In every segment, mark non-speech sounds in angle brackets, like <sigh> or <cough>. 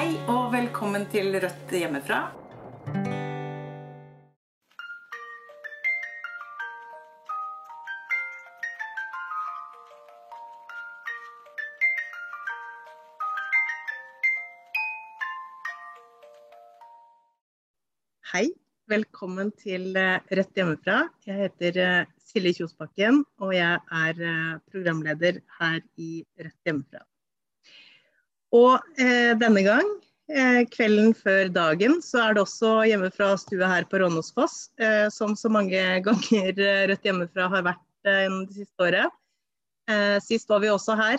Hei og velkommen til Rødt hjemmefra. Hei, velkommen til Rødt hjemmefra. Jeg heter eh, Silje Kjosbakken, og jeg er eh, programleder her i Rødt hjemmefra. Og eh, denne gang, eh, kvelden før dagen, så er det også hjemme fra stua her på Rånåsfoss, eh, som så mange <laughs> ganger Rødt hjemmefra har vært gjennom det siste året. sist var vi også her.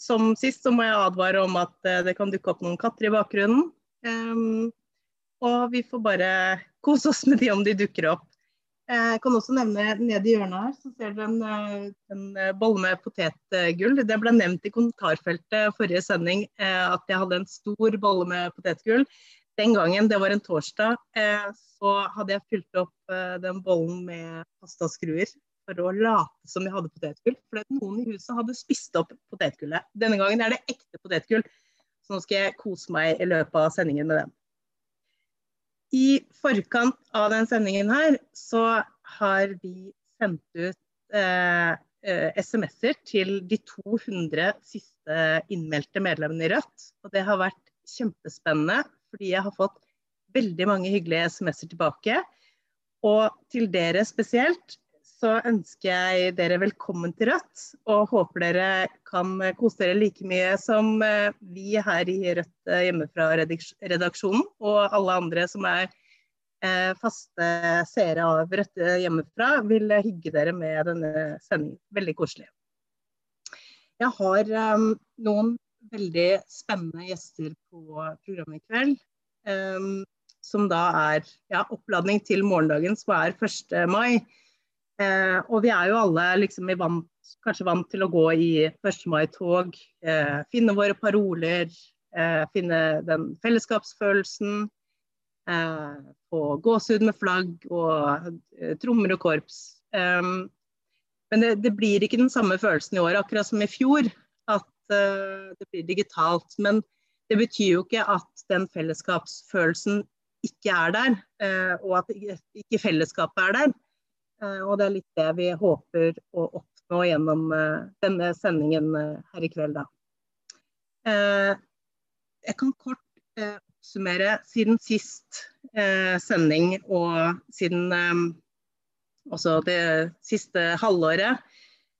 Som sist så må jeg advare om at det kan dukke opp noen katter i bakgrunnen. Og vi får bare kose oss med de om de dukker opp. Jeg kan også nevne nede i hjørnet her, så ser dere en, eh, en eh, bolle med potetgull. Det ble nevnt i kommentarfeltet forrige sending eh, at jeg hadde en stor bolle med potetgull. Den gangen, det var en torsdag, så hadde jeg fylt opp den bollen med pastaskruer for å late som jeg hadde potetgull. For noen i huset hadde spist opp potetgullet. Denne gangen er det ekte potetgull, så nå skal jeg kose meg i løpet av sendingen med den. I forkant av den sendingen her, så har vi sendt ut eh, eh SMS-er til de 200 siste innmeldte medlemmene i Rødt. Og det har vært kjempespennende, fordi jeg har fått veldig mange hyggelige SMS-er tilbake. Og til dere spesielt så ønsker jeg dere velkommen til Rødt. Og håper dere kan kose dere like mye som eh, vi her i Rødt eh, hjemmefra-redaksjonen, og alle andre som er eh, faste seere av Rødt hjemmefra, vil hygge dere med denne sendingen. Veldig koselig. Jeg har um, noen veldig spennende gjester på programmet i kveld. Um, som da er ja, oppladning til morgendagen, som er 1. mai. Eh, og vi er jo alle liksom vant, kanskje vant til å gå i 1. mai-tog, eh, finne våre paroler, eh, finne den fellesskapsfølelsen. Eh, få gåsehud med flagg og eh, trommer og korps. Um, men det, det, blir ikke den samme følelsen i år, akkurat som i fjor, at det blir digitalt. Men det betyr jo ikke at den fellesskapsfølelsen ikke er der, og at ikke fellesskapet er der. Eh, og det er litt det vi håper å oppnå gjennom eh, denne sendingen eh, her i kveld. Da. Jeg kan kort oppsummere siden sist sending og siden også det siste halvåret,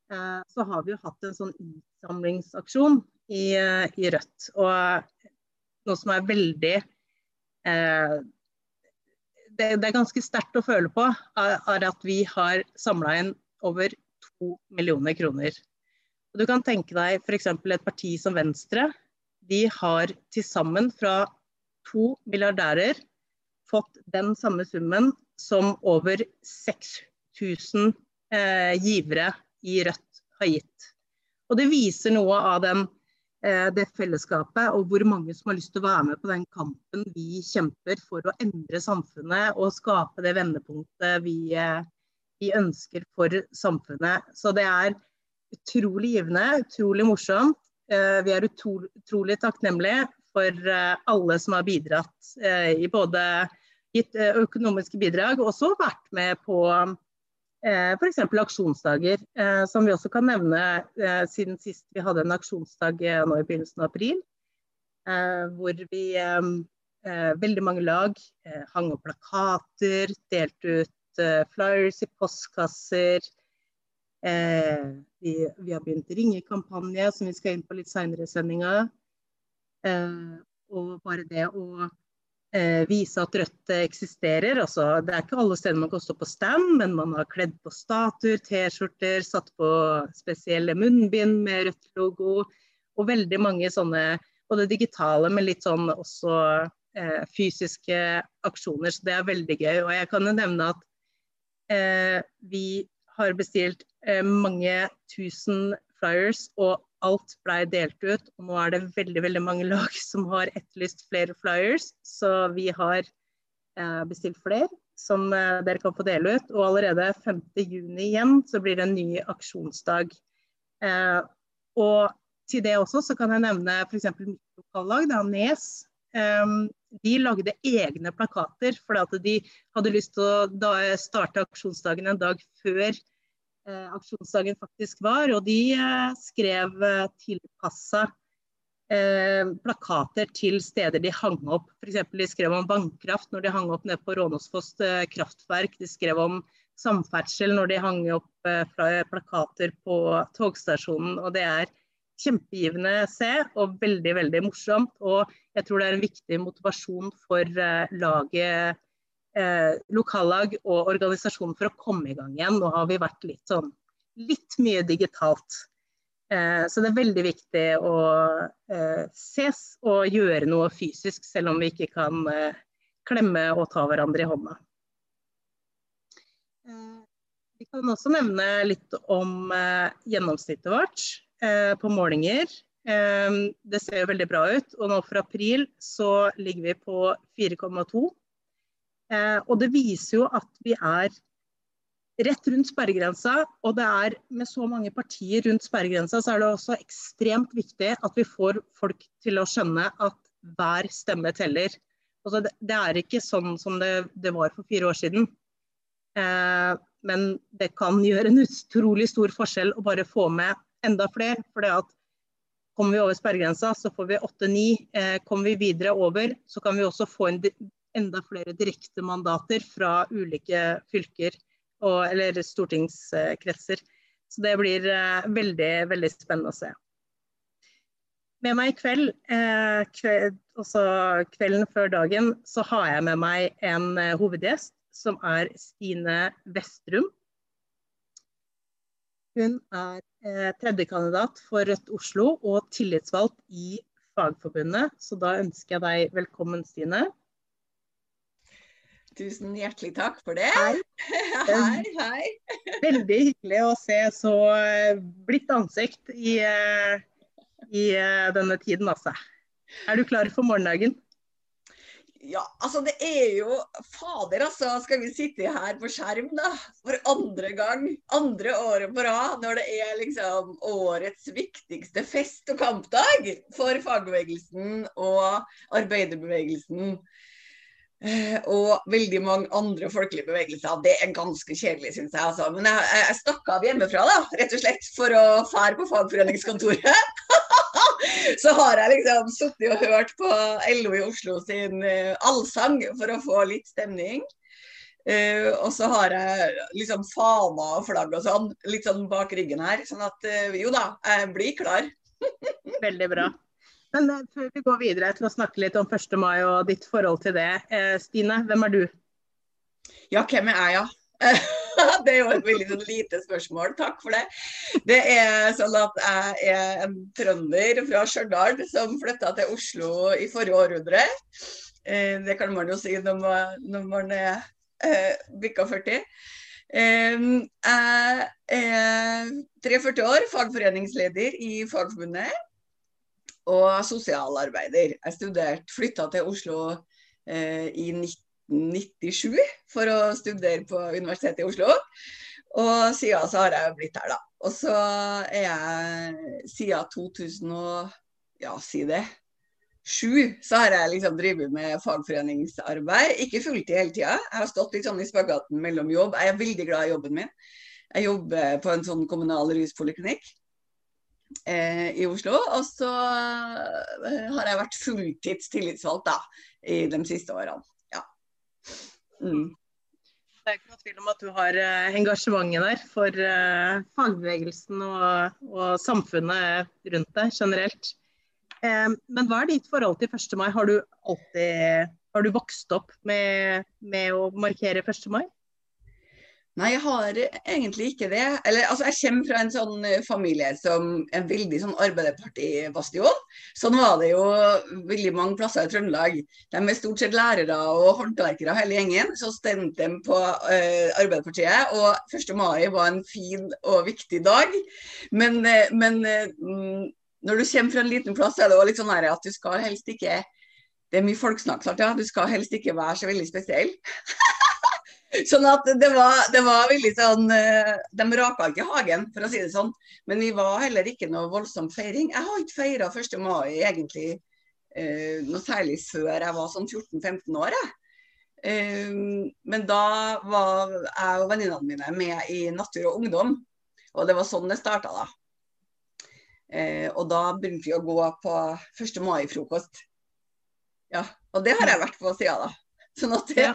så har vi jo hatt en sånn innsamlingsaksjon i, i Rødt. Og noe som er veldig det, det, er ganske sterkt å føle på, er at vi har samla inn over to millioner kroner. Og du kan tenke deg f.eks. et parti som Venstre. De har til sammen fra to milliardærer fått den samme summen som over 6000 eh, givere i Rødt har gitt. Og det viser noe av den det fellesskapet, og hvor mange som har lyst til å være med på den kampen vi kjemper for å endre samfunnet og skape det vendepunktet vi, eh, vi ønsker for samfunnet. Så det er utrolig givende, utrolig morsomt. Eh, vi er utrolig, takknemlige for alle som har bidratt i både gitt økonomiske bidrag og også vært med på eh, f.eks. aksjonsdager, eh, som vi også kan nevne eh, siden sist vi hadde en aksjonsdag eh, nå i begynnelsen av april. Eh, hvor vi eh, veldig mange lag hang opp plakater, delte ut flyers i postkasser. Vi, har begynt ringekampanje, som vi skal inn på litt seinere i sendinga. og bare det å eh, vise at Rødt eksisterer. Altså, det er ikke alle steder man kan stå på stand, men man har kledd på statuer, T-skjorter, satt på spesielle munnbind med Rødt-logo. Og veldig mange sånne, både digitale, men litt sånn også eh, fysiske aksjoner. Så det er veldig gøy. Og jeg kan jo nevne at eh, vi har bestilt eh, mange tusen flyers, og alt blei delt ut. Og nå er det veldig veldig mange lag <laughs> som har etterlyst flere flyers, så vi har eh, bestilt flere som eh, dere kan få dele ut. Og allerede 5.6 igjen så blir det en ny aksjonsdag. Eh, og til det også så kan jeg nevne f.eks. lokallag, da, Nes, de lagde egne plakater. For de hadde lyst til å starte aksjonsdagen en dag før aksjonsdagen faktisk var. Og de eh, skrev eh, tilpassa eh, plakater til steder de hang opp. F.eks. de skrev om vannkraft når de hang opp nede på Rånåsfoss eh, kraftverk. De skrev om samferdsel når de hang opp eh, plakater på togstasjonen. Og det er kjempegivende å se og veldig veldig morsomt. Og jeg tror det er en viktig motivasjon for eh, laget, eh, lokallag og organisasjonen for å komme i gang igjen. Nå har vi vært litt sånn litt mye digitalt. Eh, så det er veldig viktig å eh, ses og gjøre noe fysisk, selv om vi ikke kan eh, klemme og ta hverandre i hånda. Eh, vi kan også nevne litt om gjennomsnittet vårt. Eh, på målinger. Eh, det ser jo veldig bra ut. Og nå for april så ligger vi på 4,2. Eh, og det viser jo at vi er rett rundt sperregrensa. Og det er med så mange partier rundt sperregrensa, så er det også ekstremt viktig at vi får folk til å skjønne at hver stemme teller. Altså det, er ikke sånn som det, det var for fire år siden. Eh, men det kan gjøre en utrolig stor forskjell å bare få med enda flere. For det at kommer vi over sperregrensa, så får vi åtte-ni. Eh, kommer vi videre over, så kan vi også få en, enda flere direkte mandater fra ulike fylker og, eller stortingskretser. Så det blir eh, veldig, veldig spennende å se. Med meg i kveld, eh, kveld, også kvelden før dagen, så har jeg med meg en eh, hovedgjest som er Stine Vestrum. Hun er eh, tredjekandidat for Rødt Oslo og tillitsvalgt i Fagforbundet. Så da ønsker jeg deg velkommen, Stine. Tusen hjertelig takk for det. Hei. <laughs> hei, hei. Veldig hyggelig å se så eh, blidt ansikt i, eh, i eh, denne tiden, altså. Er du klar for morgendagen? Ja, altså det er jo Fader, altså. Skal vi sitte her på skjerm, da? For andre gang. Andre året på rad. Når det er liksom årets viktigste fest- og kampdag for fagbevegelsen og arbeiderbevegelsen. Eh, og veldig mange andre folkelige bevegelser. Det er ganske kjedelig, syns jeg. Altså. Men jeg, jeg stakk av hjemmefra, da, rett og slett for å fære på fagforeningskontoret. <laughs> så har jeg liksom sittet og hørt på LO i Oslo sin uh, allsang for å få litt stemning. Uh, og så har jeg liksom fana og flagg og sånn litt sånn bak ryggen her. Sånn at uh, jo da, jeg blir klar. <laughs> Veldig bra. Men før vi går videre til å snakke litt om 1. mai og ditt forhold til det. Stine, hvem er du? Ja, hvem er jeg, <laughs> det er jo et veldig lite spørsmål, takk for det. Det er sånn at jeg er en trønder fra Stjørdal som flytta til Oslo i forrige århundre. Eh, det kan man jo si når man, når man er eh, bikka 40. Jeg er 43 år, fagforeningsleder i Fagforbundet og sosialarbeider. Jeg studerte, flytta til Oslo eh, i 1997 for å studere på Universitetet i Oslo. Og siden så har jeg blitt her, da. Og så er jeg siden 2000 og ja, si det, sju, så har jeg liksom drevet med fagforeningsarbeid. Ikke fulltid hele tida. Jeg har stått litt sånn i spagaten mellom jobb. Jeg er veldig glad i jobben min. Jeg jobber på en sånn kommunal ruspoliklinikk i Oslo. Og så eh, har jeg vært fulltids tillitsvalgt da, i de siste årene. Mm. Det er ikke noe tvil om at du har uh, engasjementet der for fagbevegelsen og, og, samfunnet rundt deg generelt. Men hva er ditt forhold til 1. mai? Har du alltid har du vokst opp med, med å markere 1. mai? Nei, jeg har egentlig ikke det. Eller, altså, jeg kommer fra en sånn eh, familie som en veldig sånn Arbeiderparti-bastion. Sånn var det jo veldig mange plasser i Trøndelag. De er stort sett lærere og håndverkere hele gjengen. Så stemte de på uh, Arbeiderpartiet, og 1. mai var en fin og viktig dag. Men, uh, men uh, når du kommer fra en liten plass, er det også litt sånn at du skal helst ikke Det er mye folksnakk, ja. Du skal helst ikke være så veldig spesiell. <laughs> Sånn at det var, det var, veldig sånn eh, De raka ikke hagen, for å si det sånn. Men vi var heller ikke noe voldsom feiring. Jeg har ikke feira 1. mai egentlig eh, noe særlig før jeg var sånn 14-15 år. Eh, men da var jeg og venninnene mine med i Natur og Ungdom, og det var sånn det starta da. Eh, og da begynte vi å gå på 1. mai-frokost. Ja, og det har jeg vært på sida da. Sånn at det,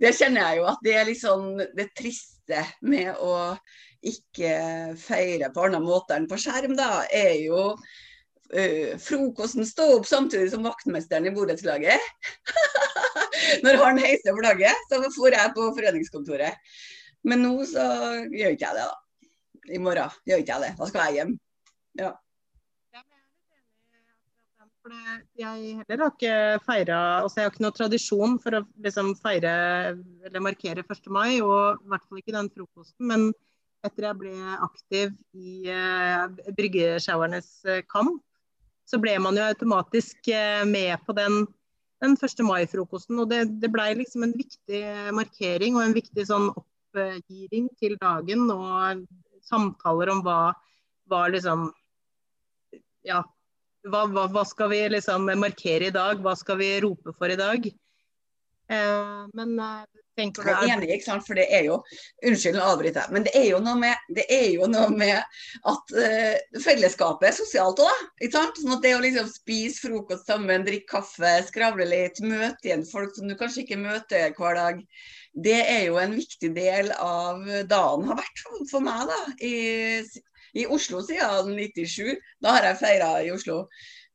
det, kjenner jeg jo at det er liksom det triste med å ikke feire på annen måte enn på skjerm, da, er jo uh, frokosten stå opp samtidig som vaktmesteren i borettslaget. <laughs> Når han heiser flagget, så får jeg på foreningskontoret. Men nå så gjør ikke jeg det, da. I morgen gjør ikke jeg det. Da skal jeg hjem. Ja. For jeg heller har ikke feira altså Jeg har ikke noe tradisjon for å liksom feire eller markere 1. mai, og i hvert fall ikke den frokosten. Men etter jeg ble aktiv i uh, Bryggesjauernes uh, kamp, så ble man jo automatisk uh, med på den, den 1. mai-frokosten. Og det, det blei liksom en viktig markering og en viktig sånn oppgiring til dagen. Og samtaler om hva, hva liksom Ja, hva, hva, hva, skal vi liksom markere i dag? Hva skal vi rope for i dag? Eh, men eh, tenker du Jeg er enig, ikke sant? for det er jo Unnskyld å avbryte, men det er jo noe med, det er jo noe med at uh, fellesskapet er sosialt òg, ikke sant? Sånn at det å liksom spise frokost sammen, drikke kaffe, skravle litt, møte igjen folk som du kanskje ikke møter hver dag, det er jo en viktig del av dagen har vært for meg da, i i Oslo siden 97. Da har jeg feira i Oslo.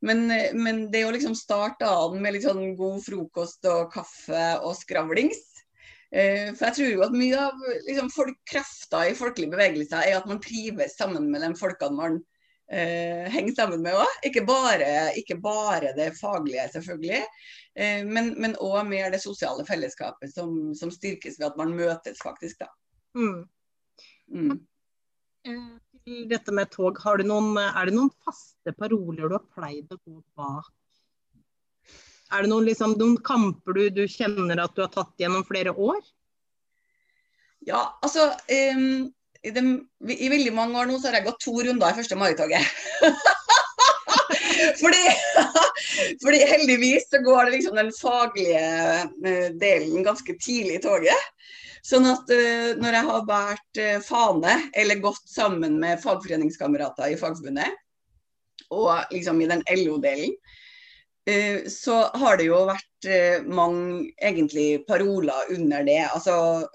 Men, men, det å liksom starte dagen med litt sånn god frokost og kaffe og skravlings eh, For jeg tror jo at mye av liksom, krafta i folkelige bevegelser er at man trives sammen med de folkene man eh, henger sammen med òg. Ikke, ikke, bare det faglige, selvfølgelig, eh, men òg mer det sosiale fellesskapet som, som, styrkes ved at man møtes, faktisk. da. Mm. Mm. Dette med tog, noen, er det noen faste paroler du har pleid å gå bak? Er det noen, liksom, noen kamper du, du, kjenner at du har tatt gjennom flere år? Ja, altså um, i, de, i, veldig mange år nå så har jeg gått to runder i første mai-toget. <laughs> fordi, <laughs> fordi, heldigvis så går det liksom den faglige eh, delen ganske tidlig i toget. Sånn at uh, når jeg har båret uh, fane, eller gått sammen med fagforeningskamerater i Fagforbundet, og liksom i den LO-delen, uh, så har det jo vært mange egentlig paroler under det. Altså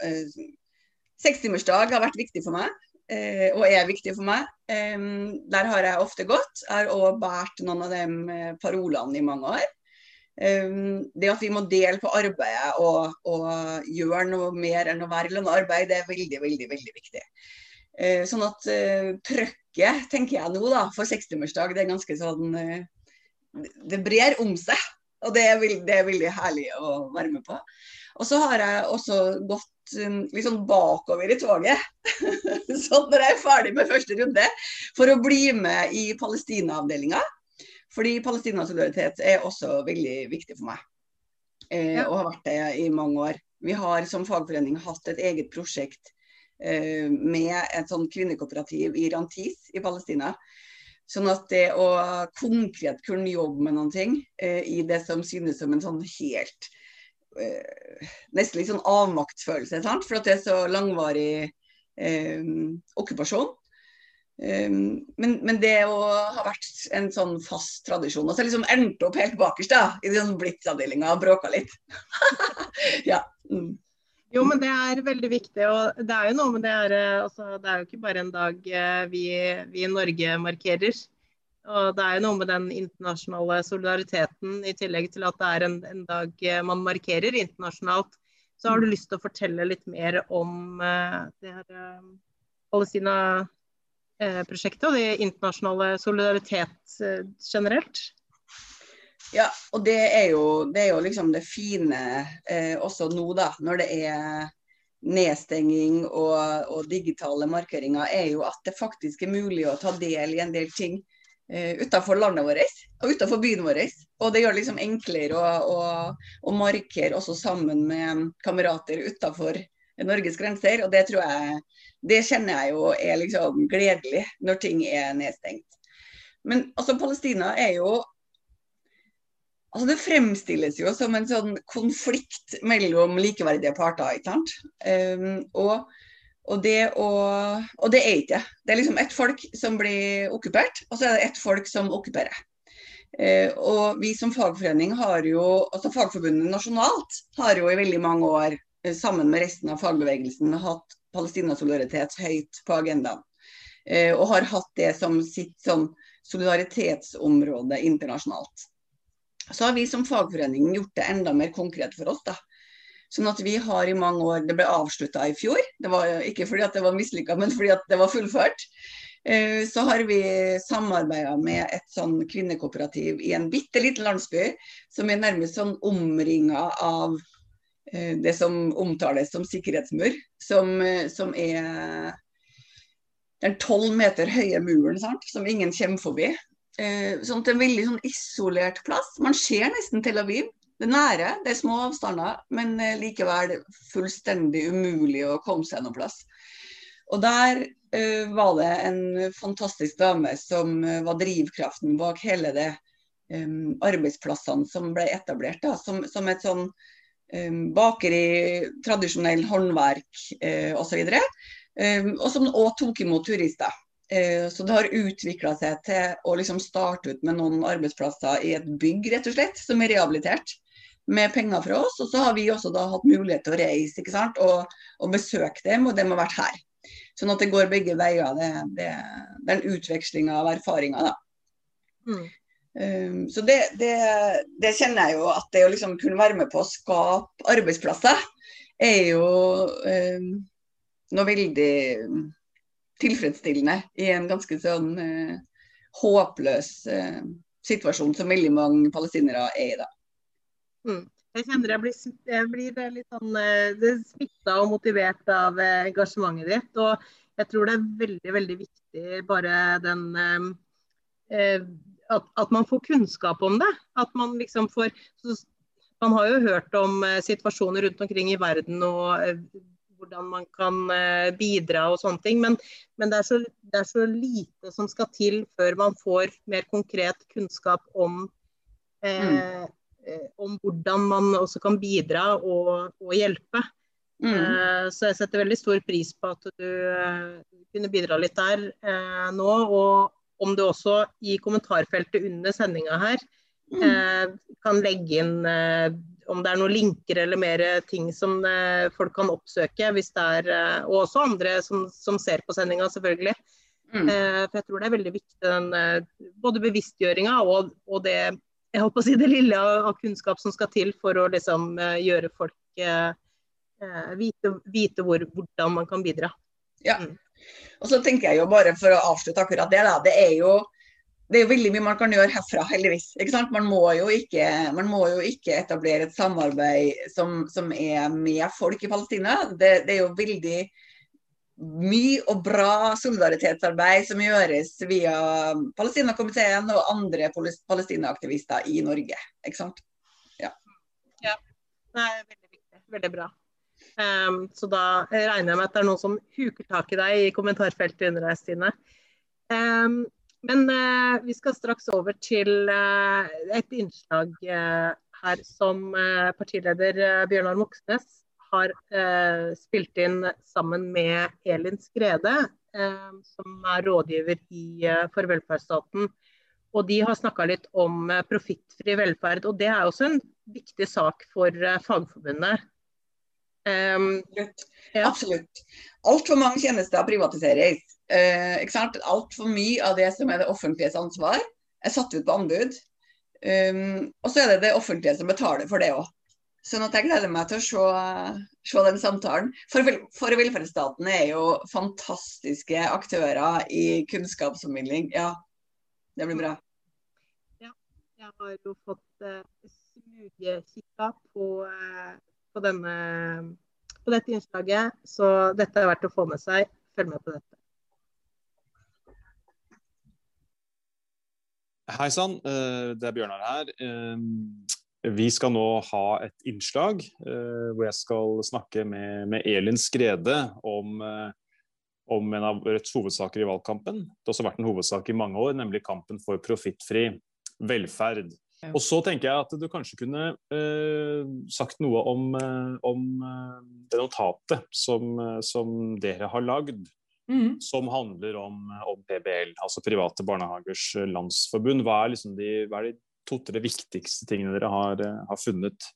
Sekstimersdag har vært viktig for meg, og er viktig for meg. der har jeg ofte gått. Jeg har òg båret noen av de parolene i mange år. Det at vi må dele på arbeidet og, og gjøre noe mer enn å være i lønnet arbeid, det er veldig, veldig, veldig viktig. Eh, sånn at trøkket, tenker jeg nå, da, for 60-årsdag, det er ganske sånn Det brer om seg. Og det er, veldig, det er, veldig, herlig å være med på. Og så har jeg også gått um, sånn bakover i toget. <laughs> sånn når jeg er ferdig med første runde, for å bli med i Palestina-avdelinga. Fordi Palestina-solidaritet er også veldig viktig for meg. Eh, ja. Og har vært det i mange år. Vi har som fagforening hatt et eget prosjekt eh, med et sånn kvinnekooperativ i Rantis i Palestina. Sånn at det å konkret kunne jobbe med ting eh, i det som synes som en sånn helt Nesten litt sånn avmaktsfølelse, sant? for at det er så langvarig eh, okkupasjon. Um, men, men, det å ha vært en sånn fast tradisjon Og så liksom endte opp helt bakerst da, i den Blitz-avdelinga og bråka litt. <laughs> ja. Mm. Jo, men det er veldig viktig. Og det er jo noe med det her eh, altså, Det er jo ikke bare en dag eh, vi, vi, i Norge markerer. Og det er jo noe med den internasjonale solidariteten, i tillegg til at det er en, en dag eh, man markerer internasjonalt. Så har du lyst til å fortelle litt mer om uh, det her uh, Eh, prosjektet og det internasjonale solidaritet uh, generelt? Ja, og det er jo, det er jo liksom det fine eh, også nå, da, når det er nedstenging og, og, digitale markeringer, er jo at det faktisk er mulig å ta del i en del ting utenfor landet vårt og utenfor byen vår. Og det gjør det liksom enklere å, å, å markere også sammen med kamerater utenfor Norges grenser. Og det tror jeg Det kjenner jeg jo er liksom gledelig når ting er nedstengt. Men altså, Palestina er jo Altså Det fremstilles jo som en sånn konflikt mellom likeverdige parter. ikke sant? Um, og, og, det å, og, det er ikke det. Det er liksom ett folk som blir okkupert, og så er det ett folk som okkuperer. Eh, og vi som fagforening har jo, altså Fagforbundet nasjonalt har jo i veldig mange år uh, sammen med resten av fagbevegelsen hatt Palestina-solidaritet høyt på agendaen. Eh, og har hatt det som sitt sånn solidaritetsområde internasjonalt så har vi som fagforening gjort det enda mer konkret for oss. da. Sånn at vi har i mange år Det ble avslutta i fjor. Det var ikke fordi at det var mislykka, men fordi at det var fullført. Eh, så har vi samarbeida med et sånn kvinnekooperativ i en bitte liten landsby som er nærmest sånn omringa av eh, det som omtales som sikkerhetsmur. Som, eh, som er den tolv meter høye muren sant? som ingen kommer forbi sånn at en veldig sånn isolert plass. Man ser nesten Tel Aviv. Det er nære, det er små avstander, men eh, likevel fullstendig umulig å komme seg noen plass. Og der uh, var det en fantastisk dame som eh, var drivkraften bak hele det um, arbeidsplassene som ble etablert. Da, som, som et sånn um, bakeri, tradisjonell håndverk uh, osv. Eh, og som òg tok imot turister. Så det har utvikla seg til å liksom starte ut med noen arbeidsplasser i et bygg, rett og slett, som er rehabilitert. Med penger fra oss. Og så har vi også da hatt mulighet til å reise ikke sant? Og, og besøke dem, og de har vært her. Sånn at det går begge veier. Det, det, det er en utveksling av erfaringer, da. Mm. Um, så det, det, det, kjenner jeg jo at det å liksom kunne være med på å skape arbeidsplasser, er jo um, noe veldig tilfredsstillende i en ganske sånn uh, håpløs uh, situasjon som veldig mange palestinere er i da. Mm. Jeg kjenner jeg blir, jeg blir litt sånn eh, smitta og motivert av eh, engasjementet ditt. Og jeg tror det er veldig, veldig viktig bare den eh, eh, at, at, man får kunnskap om det. At man liksom får så, Man har jo hørt om situasjoner rundt omkring i verden og hvordan man kan eh, bidra og sånne ting. Men, men det, er så, det, er så, lite som skal til før man får mer konkret kunnskap om, eh, mm. Eh, om hvordan man også kan bidra og, og hjelpe. Mm. Eh, så jeg setter veldig stor pris på at du eh, kunne bidra litt der nå. Og om du også i kommentarfeltet under sendinga her mm. kan legge inn om det er noen linker eller mer ting som folk kan oppsøke. hvis det er, Og også andre som, som ser på sendinga, selvfølgelig. Mm. For jeg tror det er veldig viktig den, både bevisstgjøringa og, og, det jeg håper å si det lille av, av kunnskap som skal til for å liksom, gjøre folk vite, vite hvor, hvordan man kan bidra. Ja. Mm. Og så tenker jeg jo bare for å avslutte akkurat det, da. Det er jo det er jo veldig mye man kan gjøre herfra, heldigvis. Man må, ikke, man, må jo ikke, etablere et samarbeid som, som er med folk i Palestina. Det, det, er jo veldig mye og bra solidaritetsarbeid som gjøres via Palestinakomiteen og andre palestinaaktivister i Norge. Ikke sant? Ja. ja. Nei, veldig viktig. Veldig bra. Um, så da regner jeg med at det er noen som huker tak i deg i kommentarfeltet under deg, Stine. Um, men uh, vi skal straks over til uh, et innslag uh, her som partileder Bjørnar Moxnes har spilt inn sammen med Elin Skrede, som er rådgiver i, for velferdsstaten. Og de har snakka litt om profittfri velferd. Og det er også en viktig sak for Fagforbundet. Um. Ja. Absolutt. Altfor mange tjenester privatiseres. Eh, Altfor mye av det som er det offentliges ansvar, er satt ut på anbud. Um, og så er det det offentlige som betaler for det òg. Sånn at jeg gleder meg til å se, se den samtalen. For, for, velferdsstaten er jo fantastiske aktører i kunnskapsformidling. Ja, det blir bra. Ja, jeg har jo fått uh, smugekikka på, uh, på, denne, på dette innslaget, så dette er verdt å få med seg. Følg med på dette. Hei sann, eh, det er Bjørnar her. Eh, vi skal nå ha et innslag eh, hvor jeg skal snakke med, med Elin Skrede om, om, en av Rødts hovedsaker i valgkampen. Det har også vært en hovedsak i mange år, nemlig kampen for profittfri velferd. Og så tenker jeg at du kanskje kunne eh, sagt noe om, eh, om eh, det notatet som, eh, som dere har lagd. Mm. Som handler om, om, PBL, altså Private barnehagers landsforbund. Hva er, liksom de, hva er de to-tre viktigste tingene dere har, har funnet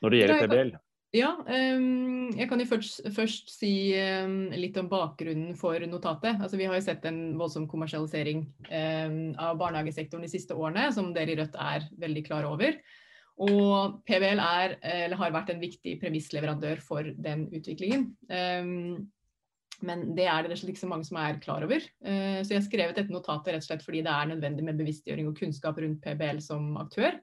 når det gjelder PBL? Ja, um, jeg kan jo først, først si um, litt om bakgrunnen for notatet. Altså, vi har jo sett en voldsom kommersialisering um, av barnehagesektoren de siste årene, som dere i Rødt er veldig klar over. Og PBL er, har vært en viktig premissleverandør for den utviklingen. Men det er det ikke så mange som er klar over. Uh, så jeg har skrevet dette notatet rett og slett fordi det er nødvendig med bevisstgjøring og kunnskap rundt PBL som aktør.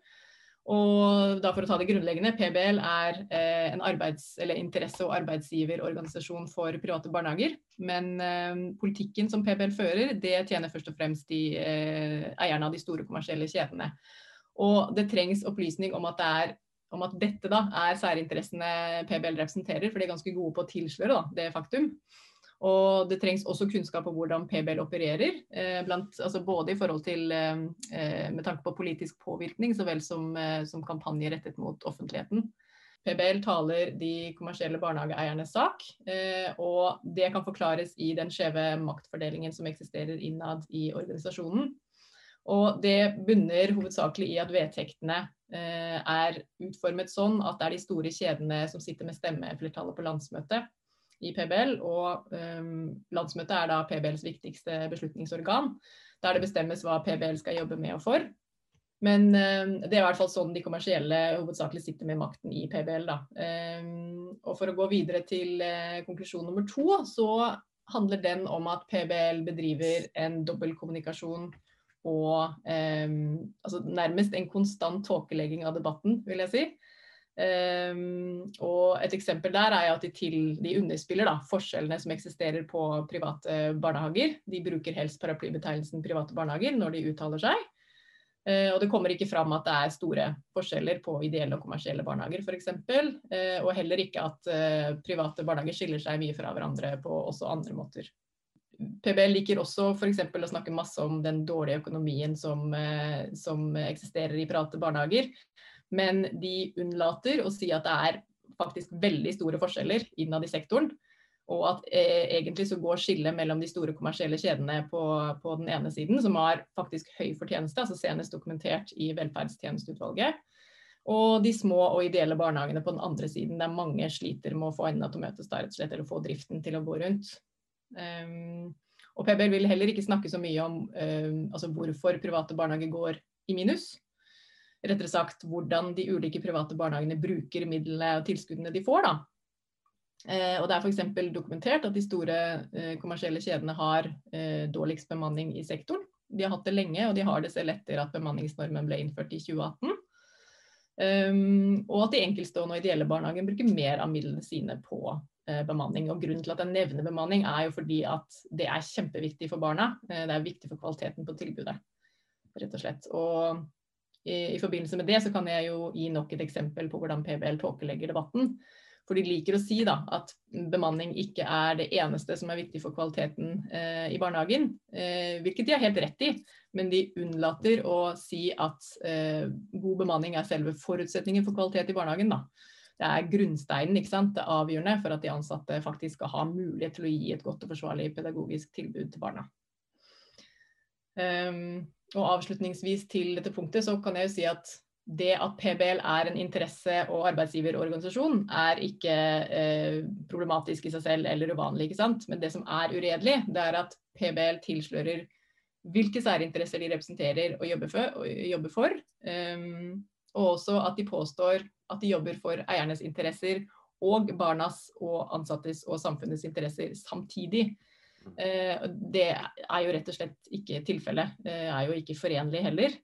Og da for å ta det grunnleggende, PBL er eh, en arbeids- eller interesse- og arbeidsgiverorganisasjon for private barnehager. Men eh, politikken som PBL fører, det tjener først og fremst de eh, eierne av de store kommersielle kjedene. Og det trengs opplysning om at, det er, om at dette da er særinteressene PBL representerer, for de er ganske gode på å tilsløre da, det faktum. Og det trengs også kunnskap om hvordan PBL opererer, eh, blant, altså både i forhold til eh, eh, med tanke på politisk påvirkning, så vel som, som kampanje rettet mot offentligheten. PBL taler de kommersielle barnehageeiernes sak, og det kan forklares i den skjeve maktfordelingen som eksisterer innad i organisasjonen. Og det bunner hovedsakelig i at vedtektene er utformet sånn at det er de store kjedene som sitter med stemmeflertallet på landsmøtet i PBL. Og um, landsmøtet er da PBLs viktigste beslutningsorgan, der det bestemmes hva PBL skal jobbe med og for. Men um, det er i hvert fall sånn de kommersielle hovedsakelig sitter med makten i PBL. Da. Um, og for å gå videre til uh, konklusjon nummer to, så handler den om at PBL bedriver en dobbeltkommunikasjon og altså nærmest en konstant tåkelegging av debatten, vil jeg si. Um, og et eksempel der er at de, til, de underspiller da, forskjellene som eksisterer på private barnehager. De bruker helst paraplybetegnelsen private barnehager når de uttaler seg. Uh, og det kommer ikke fram at det er store forskjeller på ideelle og kommersielle barnehager f.eks. Uh, og heller ikke at uh, private barnehager skiller seg mye fra hverandre på også andre måter. PBL liker også f.eks. å snakke masse om den dårlige økonomien som, som eksisterer i private barnehager. Men de unnlater å si at det er faktisk veldig store forskjeller innad i sektoren. Og at eh, egentlig så går skillet mellom de store kommersielle kjedene på, på, den ene siden, som har faktisk høy fortjeneste, altså senest dokumentert i velferdstjenesteutvalget, og de små og ideelle barnehagene på den andre siden, der mange sliter med å få endene til å møtes, rett og slett, eller få driften til å gå rundt. Um, og PBL vil heller ikke snakke så mye om um, altså hvorfor private barnehager går i minus rettere sagt hvordan de ulike private barnehagene bruker midlene og tilskuddene de får. Da. Eh, og Det er f.eks. dokumentert at de store eh, kommersielle kjedene har eh, dårligst bemanning i sektoren. De har hatt det lenge, og de har det selv etter at bemanningsnormen ble innført i 2018. Um, ehm, og at de enkeltstående og ideelle barnehagene bruker mer av midlene sine på uh, bemanning. Og Grunnen til at jeg nevner bemanning, er jo fordi at det er kjempeviktig for barna. Uh, det er viktig for kvaliteten på tilbudet, rett og slett. Og i, forbindelse med det så kan jeg jo gi nok et eksempel på hvordan PBL tåkelegger debatten. For de liker å si da, at bemanning ikke er det eneste som er viktig for kvaliteten eh, i barnehagen. Eh, hvilket de har helt rett i, men de unnlater å si at eh, god bemanning er selve forutsetningen for kvalitet i barnehagen. Da. Det er grunnsteinen, ikke sant? det avgjørende for at de ansatte faktisk skal ha mulighet til å gi et godt og forsvarlig pedagogisk tilbud til barna. Um, og avslutningsvis til dette punktet så kan jeg jo si at det at PBL er en interesse- og arbeidsgiverorganisasjon, er ikke eh, problematisk i seg selv eller uvanlig. ikke sant? Men det som er uredelig, det er at PBL tilslører hvilke særinteresser de representerer og jobber for. Og, jobber for. Um, og også at de påstår at de jobber for eiernes interesser og barnas og ansattes og samfunnets interesser samtidig. Eh, det er jo rett og slett ikke tilfellet. Det er jo ikke forenlig heller.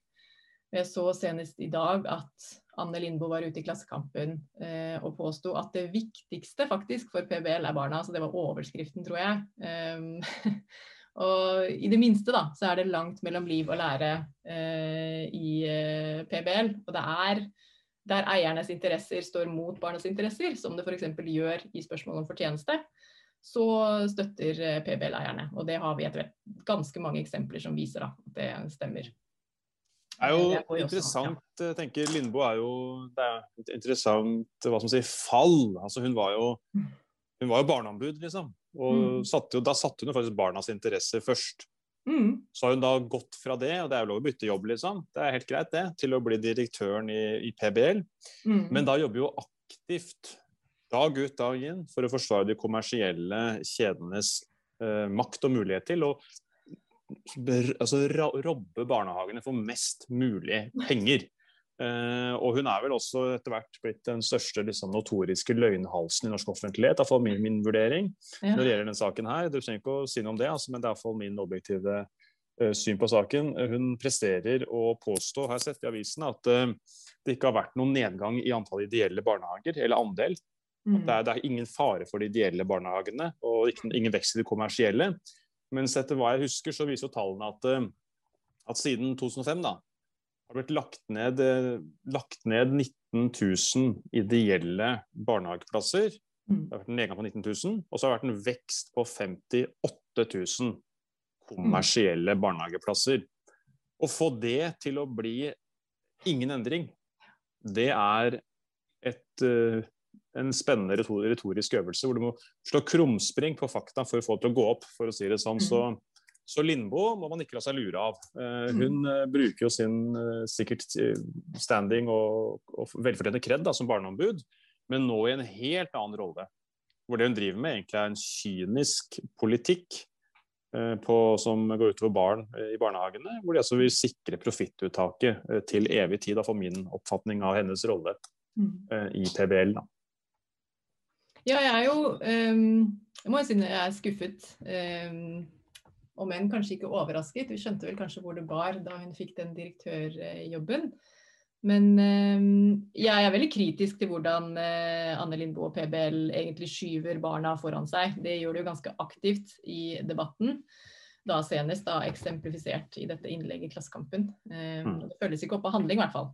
Jeg så senest i dag at Anne Lindboe var ute i Klassekampen eh, og påsto at det viktigste faktisk for PBL er barna. Så det var overskriften, tror jeg. Um, <laughs> og i det minste da, så er det langt mellom liv og lære eh, i eh, PBL. Og det er der eiernes interesser står mot barnas interesser, som det f.eks. gjør i spørsmålet om fortjeneste så støtter eh, PBL-eierne. Og det har vi etter hvert ganske mange eksempler som viser da, at det stemmer. Det er jo Det er også, interessant, jeg tenker Lindboe er jo Det er et interessant hva som sier, fall. Altså hun var jo hun var jo barneombud, liksom. Og Mm. satte jo, da satte hun jo faktisk barnas interesser først. Mm. Så har hun da gått fra det, og det er jo lov å bytte jobb, liksom. Det er helt greit, det, til å bli direktøren i, i PBL. Mm. Men da jobber jo aktivt dag ut, dag inn for å forsvare de kommersielle kjedenes eh, makt og mulighet til å altså, robbe barnehagene for mest mulig penger. Eh, og hun er vel også etter hvert blitt den største liksom, notoriske løgnhalsen i norsk offentlighet. Iallfall min, min vurdering Ja. når det gjelder denne saken her. Du trenger ikke å si noe om det, altså, men det er iallfall min objektive uh, syn på saken. Hun presterer å påstå, har jeg sett i avisen, at uh, det ikke har vært noen nedgang i antall ideelle barnehager, eller andel. Mm. Det er, det er ingen fare for de ideelle barnehagene, og ikke, ingen vekst i de kommersielle. Mens etter hva jeg husker, så viser jo tallene at, eh, at siden 2005 da, har det blitt lagt ned, eh, lagt ned 19 000 ideelle barnehageplasser. Mm. Det har vært en nedgang på 19 000, og så har det vært en vekst på 58 000 kommersielle barnehageplasser. Å få det til å bli ingen endring, det er et, eh, en spennende retorisk øvelse hvor du må slå krumspring på fakta for å få det til å gå opp, for å si det sånn. Mm. Så, så Lindboe må man ikke la seg lure av. Eh, hun eh, bruker jo sin eh, sikkert standing og, og velfortjente kred som barneombud, men nå i en helt annen rolle. Hvor det hun driver med, egentlig er en kynisk politikk på, som går utover barn i barnehagene. Hvor de altså vil sikre profittuttaket til evig tid, for min oppfatning av hennes rolle Mm. i PBL. Da. Ja, jeg er jo um, Jeg må jo si jeg er skuffet. Um, om enn kanskje ikke overrasket. Vi skjønte vel kanskje hvor det bar da hun fikk den direktørjobben. Men um, jeg er veldig kritisk til hvordan uh, Anne Lindboe og PBL egentlig skyver barna foran seg. Det gjør de jo ganske aktivt i debatten. Da senest da eksemplifisert i dette innlegget i Klassekampen. Um. Det føles ikke opp av handling, i hvert fall.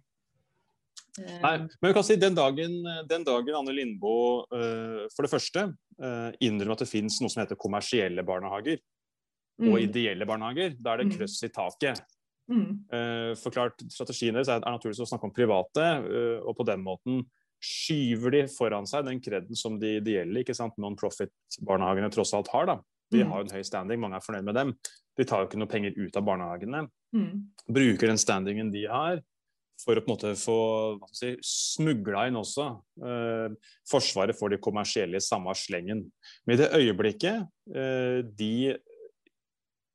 Nei, men vi kan si den dagen, den dagen Anne Lindboe eh, for det første eh, innrømmer at det finnes noe som heter kommersielle barnehager og Mm. ideelle barnehager, da er det Mm. krøss i taket. Mm. Eh, forklart Strategien deres er, er naturligvis å snakke om private, eh, og på den måten skyver de foran seg den kreden som de ideelle ikke sant, non-profit-barnehagene tross alt har. da. De Mm. har en høy standing, mange er fornøyd med dem. De tar jo ikke noe penger ut av barnehagene. Mm. Bruker den standingen de har for å på en måte få si, smugla inn også eh, Forsvaret for de kommersielle i samme slengen. Men i det øyeblikket eh, de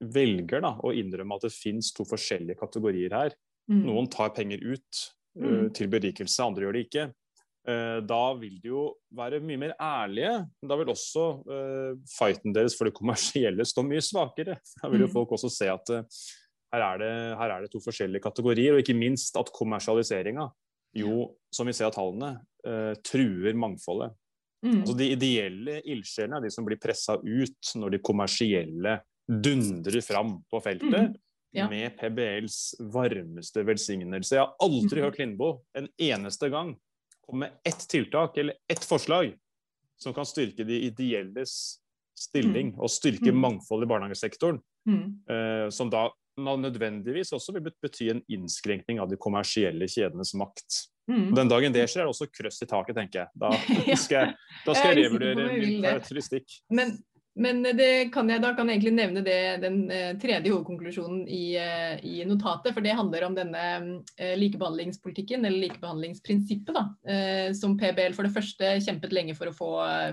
velger da, å innrømme at det fins to forskjellige kategorier her, Mm. noen tar penger ut eh, Mm. til berikelse, andre gjør det ikke. Eh, da vil de jo være mye mer ærlige, men da vil også eh, fighten deres for det kommersielle stå mye svakere. <laughs> Da vil jo Mm. folk også se at eh, her, er det, her er det to forskjellige kategorier, og ikke minst at kommersialiseringa jo, som vi ser av tallene, eh, truer mangfoldet. Mm. Altså De ideelle ildsjelene er de som blir pressa ut når de kommersielle dundrer fram på feltet. Mm. Ja. Med PBLs varmeste velsignelse. Jeg har aldri mm. hørt Lindboe en eneste gang komme med ett tiltak eller ett forslag som kan styrke de ideelles stilling og styrke mangfoldet mangfold i barnehagesektoren. Mm. Eh, som da nødvendigvis også vil bety en innskrenkning av de kommersielle kjedenes makt. Mm. Den dagen det skjer, er det også krøss i taket, tenker jeg. Da <laughs> skal jeg, da skal Jeg er revurdere min karakteristikk. Men, men det kan jeg, da kan jeg egentlig nevne det, den eh, tredje hovedkonklusjonen i, eh, i notatet. For det handler om denne eh, likebehandlingspolitikken, eller likebehandlingsprinsippet, da, eh, som PBL for det første kjempet lenge for å få,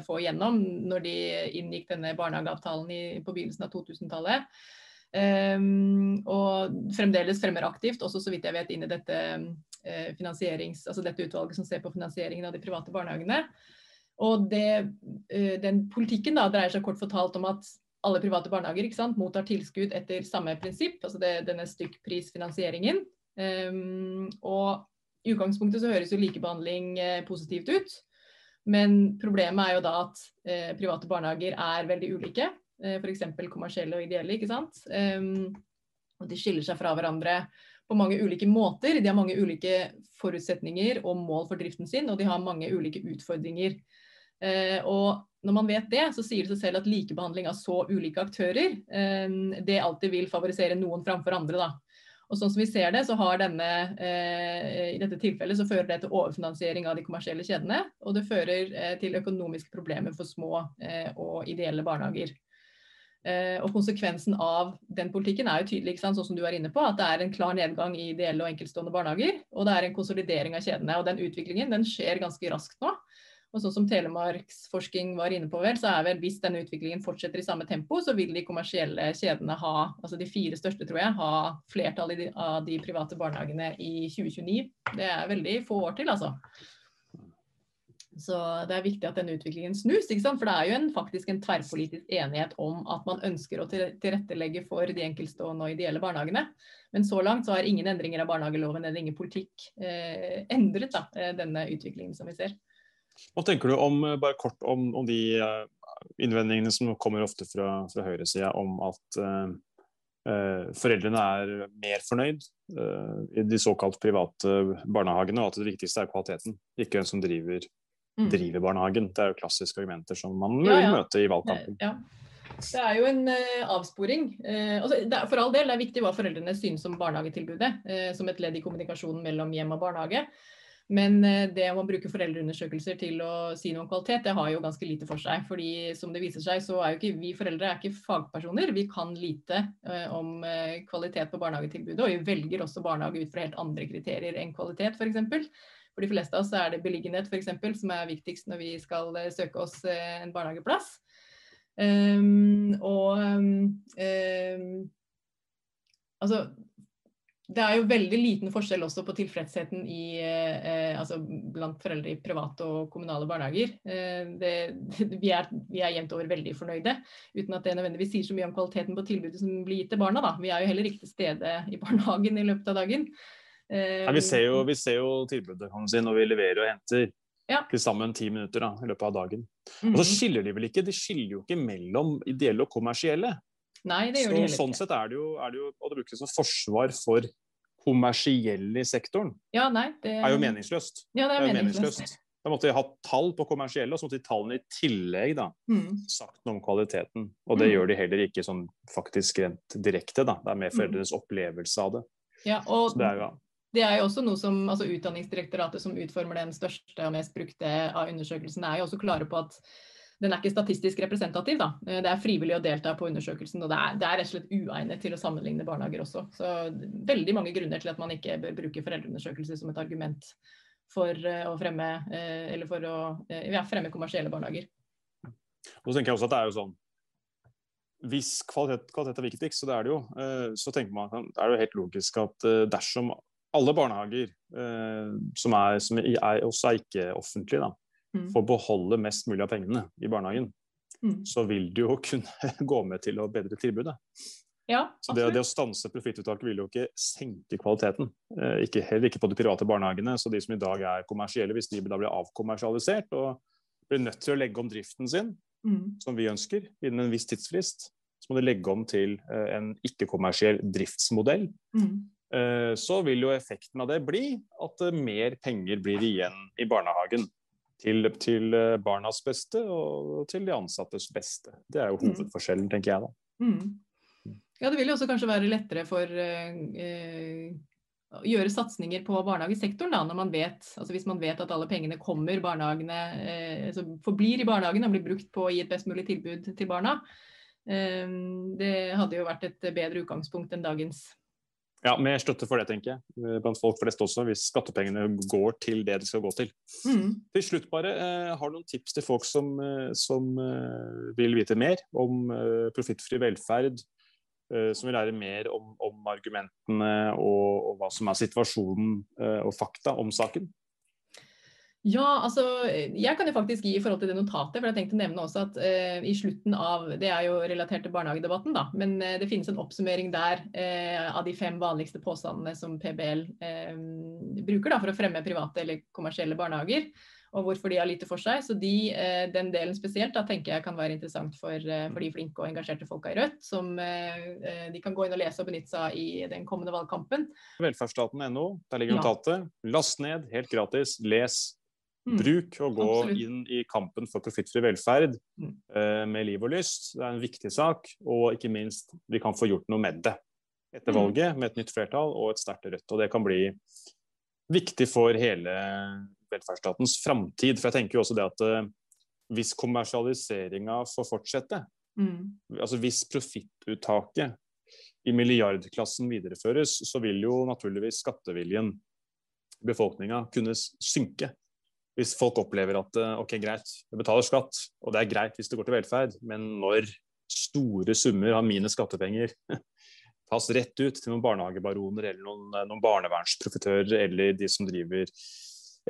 få igjennom når de inngikk denne barnehageavtalen i, på begynnelsen av 2000-tallet. Um, og fremdeles fremmer aktivt, også så vidt jeg vet, inn i dette, eh, finansierings, altså dette utvalget som ser på finansieringen av de private barnehagene. Og det, eh, den politikken da dreier seg kort fortalt om at alle private barnehager ikke sant, mottar tilskudd etter samme prinsipp, altså det, denne stykkprisfinansieringen. Um, og i utgangspunktet så høres jo likebehandling eh, positivt ut. Men problemet er jo da at eh, private barnehager er veldig ulike. Eh, F.eks. kommersielle og ideelle. ikke sant? Og de skiller seg fra hverandre på mange ulike måter. De har mange ulike forutsetninger og mål for driften sin, og de har mange ulike utfordringer. Eh, og når man vet det, så sier det seg selv at likebehandling av så ulike aktører, det alltid vil favorisere noen framfor andre. da. Og sånn som vi ser det, så har denne, eh, I dette tilfellet så fører det til overfinansiering av de kommersielle kjedene. Og det fører til økonomiske problemer for små og ideelle barnehager. Eh, og konsekvensen av den politikken er jo tydelig, sånn som du er inne på, at det er en klar nedgang i ideelle og enkeltstående barnehager. Og det er en konsolidering av kjedene. Og den utviklingen den skjer ganske raskt nå. Og sånn som Telemarksforsking var inne på, vel, så er vel hvis denne utviklingen fortsetter i samme tempo, så vil de kommersielle kjedene ha, altså de fire største, tror jeg, ha flertall av de private barnehagene i 2029. Det er veldig få år til, altså. Så det er viktig at denne utviklingen snus. For det er jo en, faktisk en tverrpolitisk enighet om at man ønsker å tilrettelegge for de enkeltstående og ideelle barnehagene. Men så langt så har ingen endringer av barnehageloven eller ingen politikk eh, endret da, eh, denne utviklingen som vi ser. Hva tenker du om, eh, bare kort om, om de uh, innvendingene som kommer ofte fra, fra høyresida om at uh, foreldrene er mer fornøyd i de såkalt private barnehagene, og at det viktigste er kvaliteten, ikke hvem som driver. Driver barnehagen. Det er jo klassiske argumenter som man ja, ja. møter i valgkampen. Ja. Det er jo en uh, avsporing. Uh, altså, er, for all del, det er viktig hva foreldrene synes om barnehagetilbudet, uh, som et ledd i kommunikasjonen mellom hjem og barnehage. Men det om å bruke foreldreundersøkelser til å si noe om kvalitet, det har jo ganske lite for seg. fordi som det viser seg, så er jo ikke vi foreldre er ikke fagpersoner. Vi kan lite om kvalitet på barnehagetilbudet, og vi velger også barnehage ut fra helt andre kriterier enn kvalitet, f.eks. For, de fleste av oss er det beliggenhet for eksempel, som er viktigst når vi skal uh, søke oss en barnehageplass. Um, og um, altså det er jo veldig liten forskjell også på tilfredsheten i, eh, altså blant foreldre i private og kommunale barnehager. Eh, det, <laughs> vi, er, vi, er, jevnt over veldig fornøyde, uten at det nødvendigvis sier så mye om kvaliteten på tilbudet som blir gitt til barna. Da. Vi er jo heller ikke til stede i barnehagen i løpet av dagen. Eh, ja, vi, ser jo, vi, ser jo, tilbudet kan si, når vi leverer og henter. Ja. Til sammen ti minutter da, i løpet av dagen. Og så mhm. skiller de vel ikke, de skiller jo ikke mellom ideelle og kommersielle. Nei, det gjør så, de heller sånn ikke. Sånn sett er det jo, er det jo og det brukes som forsvar for kommersielle i sektoren, ja, nei, det... er jo meningsløst. Ja, det er, det er meningsløst. Da måtte de ha tall på kommersielle, og så måtte de tallene i tillegg da, mm. sagt noe om kvaliteten. Og det mm. gjør de heller ikke sånn faktisk rent direkte. da. Det er mer mm. foreldrenes mm. opplevelse av det. Ja, og det er, ja. Det er, jo også noe som altså Utdanningsdirektoratet, som utformer den største og mest brukte av undersøkelsene, er jo også klare på at den er ikke statistisk representativ. Da. Det er frivillig å delta på undersøkelsen, og det er, det er, rett og slett uegnet til å sammenligne barnehager også. Så veldig mange grunner til at man ikke bør bruke foreldreundersøkelser som et argument for eh, å fremme, eh, eller for å eh, ja, fremme kommersielle barnehager. Og så tenker jeg også at det er jo sånn Hvis kvalitet, kvalitet er viktigst, så det er det jo, så tenker man, det er jo helt logisk at dersom alle barnehager som, er, som er, også er ikke-offentlige, mm. får beholde mest mulig av pengene i barnehagen, mm. så vil du jo kunne <laughs> gå med til å bedre tilbudet. Ja, så det, det, å stanse profittuttaket vil jo ikke senke kvaliteten. Eh, ikke, heller ikke på de private barnehagene. Så de som i dag er kommersielle, hvis de da blir avkommersialisert og blir nødt til å legge om driften sin, mm. som vi ønsker, innen en viss tidsfrist, så må de legge om til eh, en ikke-kommersiell driftsmodell. Mm. Eh, så vil jo effekten av det bli at eh, mer penger blir igjen i barnehagen til, til, eh, barnas beste og til de ansattes beste. Det er jo mm. hovedforskjellen, tenker jeg da. Mm. Ja, det vil jo også kanskje være lettere for eh, å gjøre satsinger på barnehagesektoren, da, når man vet, altså hvis man vet at alle pengene kommer barnehagene, eh, altså forblir i barnehagen og blir brukt på å gi et best mulig tilbud til barna. Eh, det hadde jo vært et bedre utgangspunkt enn dagens ja, mer støtte for det, tenker jeg. Blant folk flest også, hvis skattepengene går til det de skal gå til. Mm. Til slutt bare, eh, Har du noen tips til folk som, eh, som eh, vil vite mer om profittfri velferd? Som vil lære mer om, om argumentene og, og, hva som er situasjonen og fakta om saken? Ja, altså jeg kan jo faktisk gi i forhold til det notatet, for jeg tenkte å nevne også at eh, i slutten av Det er jo relatert til barnehagedebatten, da, men eh, det finnes en oppsummering der eh, av de fem vanligste påstandene som PBL eh, bruker da, for å fremme private eller kommersielle barnehager. Og hvorfor de har lite for seg. Så de, eh, den delen spesielt da, tenker jeg kan være interessant for, eh, for de flinke og engasjerte folka i Rødt. Som de kan gå inn og lese og benytte seg av i den kommende valgkampen. Velferdsstaten.no, der ligger notatet. Ja. Last ned, helt gratis. Les. Bruk og gå Absolutt. inn i kampen for profittfri velferd mm. uh, med liv og lyst. Det er en viktig sak, og ikke minst, vi kan få gjort noe med det. etter valget, med et nytt flertall og et sterkt Rødt. Og det kan bli viktig for hele velferdsstatens framtid. For jeg tenker jo også det at uh, hvis kommersialiseringa får fortsette, mm. altså hvis profittuttaket i milliardklassen videreføres, så vil jo naturligvis skatteviljen befolkninga kunne synke. Hvis folk opplever at uh, ok, greit, du betaler skatt, og det er greit hvis det går til velferd, men når store summer av mine skattepenger <laughs> tas rett ut til noen barnehagebaroner eller noen, eh, noen barnevernsprofitører eller de som driver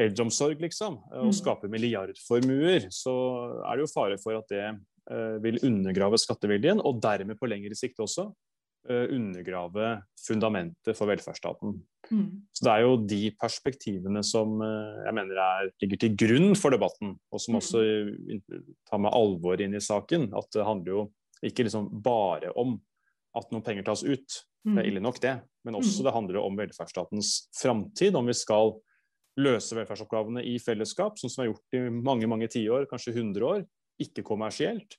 eldreomsorg, liksom, eh, og mm. skaper milliardformuer, så er det jo fare for at det uh, vil undergrave skatteviljen, og dermed på lengre sikt også undergrave fundamentet for velferdsstaten. Mm. Så Det er jo de perspektivene som uh, jeg mener er, ligger til grunn for debatten, og som mm. også tar med alvor inn i saken. At det handler jo ikke liksom bare om at noen penger tas ut. Det er mm. ille nok, det. Men også mm. det handler om velferdsstatens framtid. Om vi skal løse velferdsoppgavene i fellesskap, sånn som vi har gjort i mange mange tiår, kanskje 100 år, ikke kommersielt.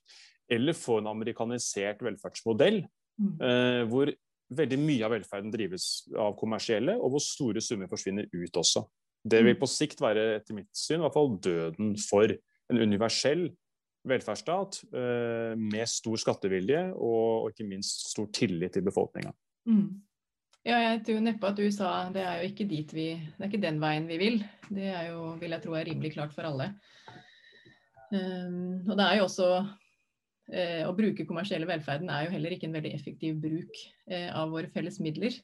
Eller få en amerikanisert velferdsmodell mm. eh, hvor veldig mye av velferden drives av kommersielle, og hvor store summer forsvinner ut også. Det vil på sikt være, etter mitt syn, i hvert fall døden for en universell velferdsstat eh, med stor skattevilje og, og, ikke minst stor tillit til befolkninga. Mm. Ja, jeg tror neppe at USA det er jo ikke dit vi Det er ikke den veien vi vil. Det er jo, vil jeg tro er rimelig klart for alle. Um, og det er jo også uh, Å bruke kommersielle velferden er jo heller ikke en veldig effektiv bruk eh, av våre felles midler.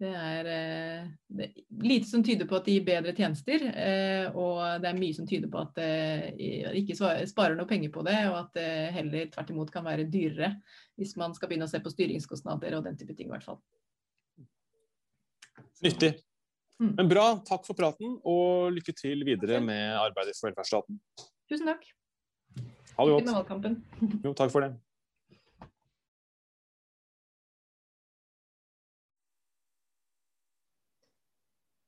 Det er, eh, det er, lite som tyder på at de gir bedre tjenester, eh, og det er mye som tyder på at det eh, ikke sparer noe penger på det, og at det heller tvert imot kan være dyrere hvis man skal begynne å se på styringskostnader og den type ting i hvert fall. Nyttig. Mm. Men bra, takk for praten, og lykke til videre med arbeidet for velferdsstaten. Tusen takk. Ha det godt. <laughs> Jo, takk for det.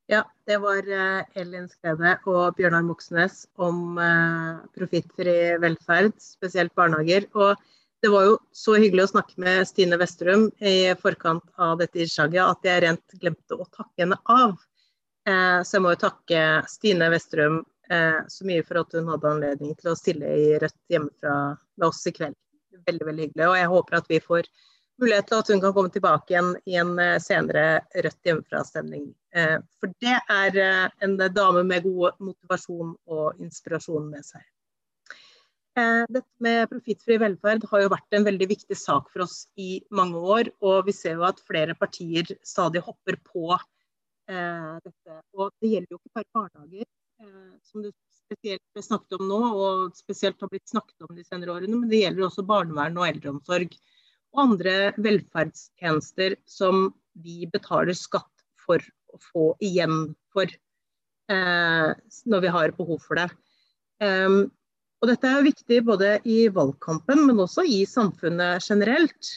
Ja, det var eh, Elin Skrede og Bjørnar Moxnes om uh, profittfri velferd, spesielt barnehager. Og det var jo så hyggelig å snakke med Stine Vesterum i forkant av dette innslaget at jeg rent glemte å takke henne av. Uh, så jeg må jo takke Stine Vesterum så mye for at hun hadde anledning til å stille i Rødt hjemmefra med oss i kveld. Veldig, veldig hyggelig. Og jeg håper at vi får mulighet til at hun kan komme tilbake igjen i en eh, senere Rødt hjemmefra-stemning. Eh, for det er eh, en dame med god motivasjon og inspirasjon med seg. Dette med profittfri velferd har jo vært en veldig viktig sak for oss i mange år. Og vi ser jo at flere partier stadig hopper på dette. Og det gjelder jo ikke bare barnehager, som det spesielt snakket om nå, og spesielt har blitt snakket om de senere årene, men det gjelder også barnevern og eldreomsorg og andre velferdstjenester som vi betaler skatt for å få igjen for eh, når vi har behov for det. Um, og dette er viktig både i valgkampen, men også i samfunnet generelt.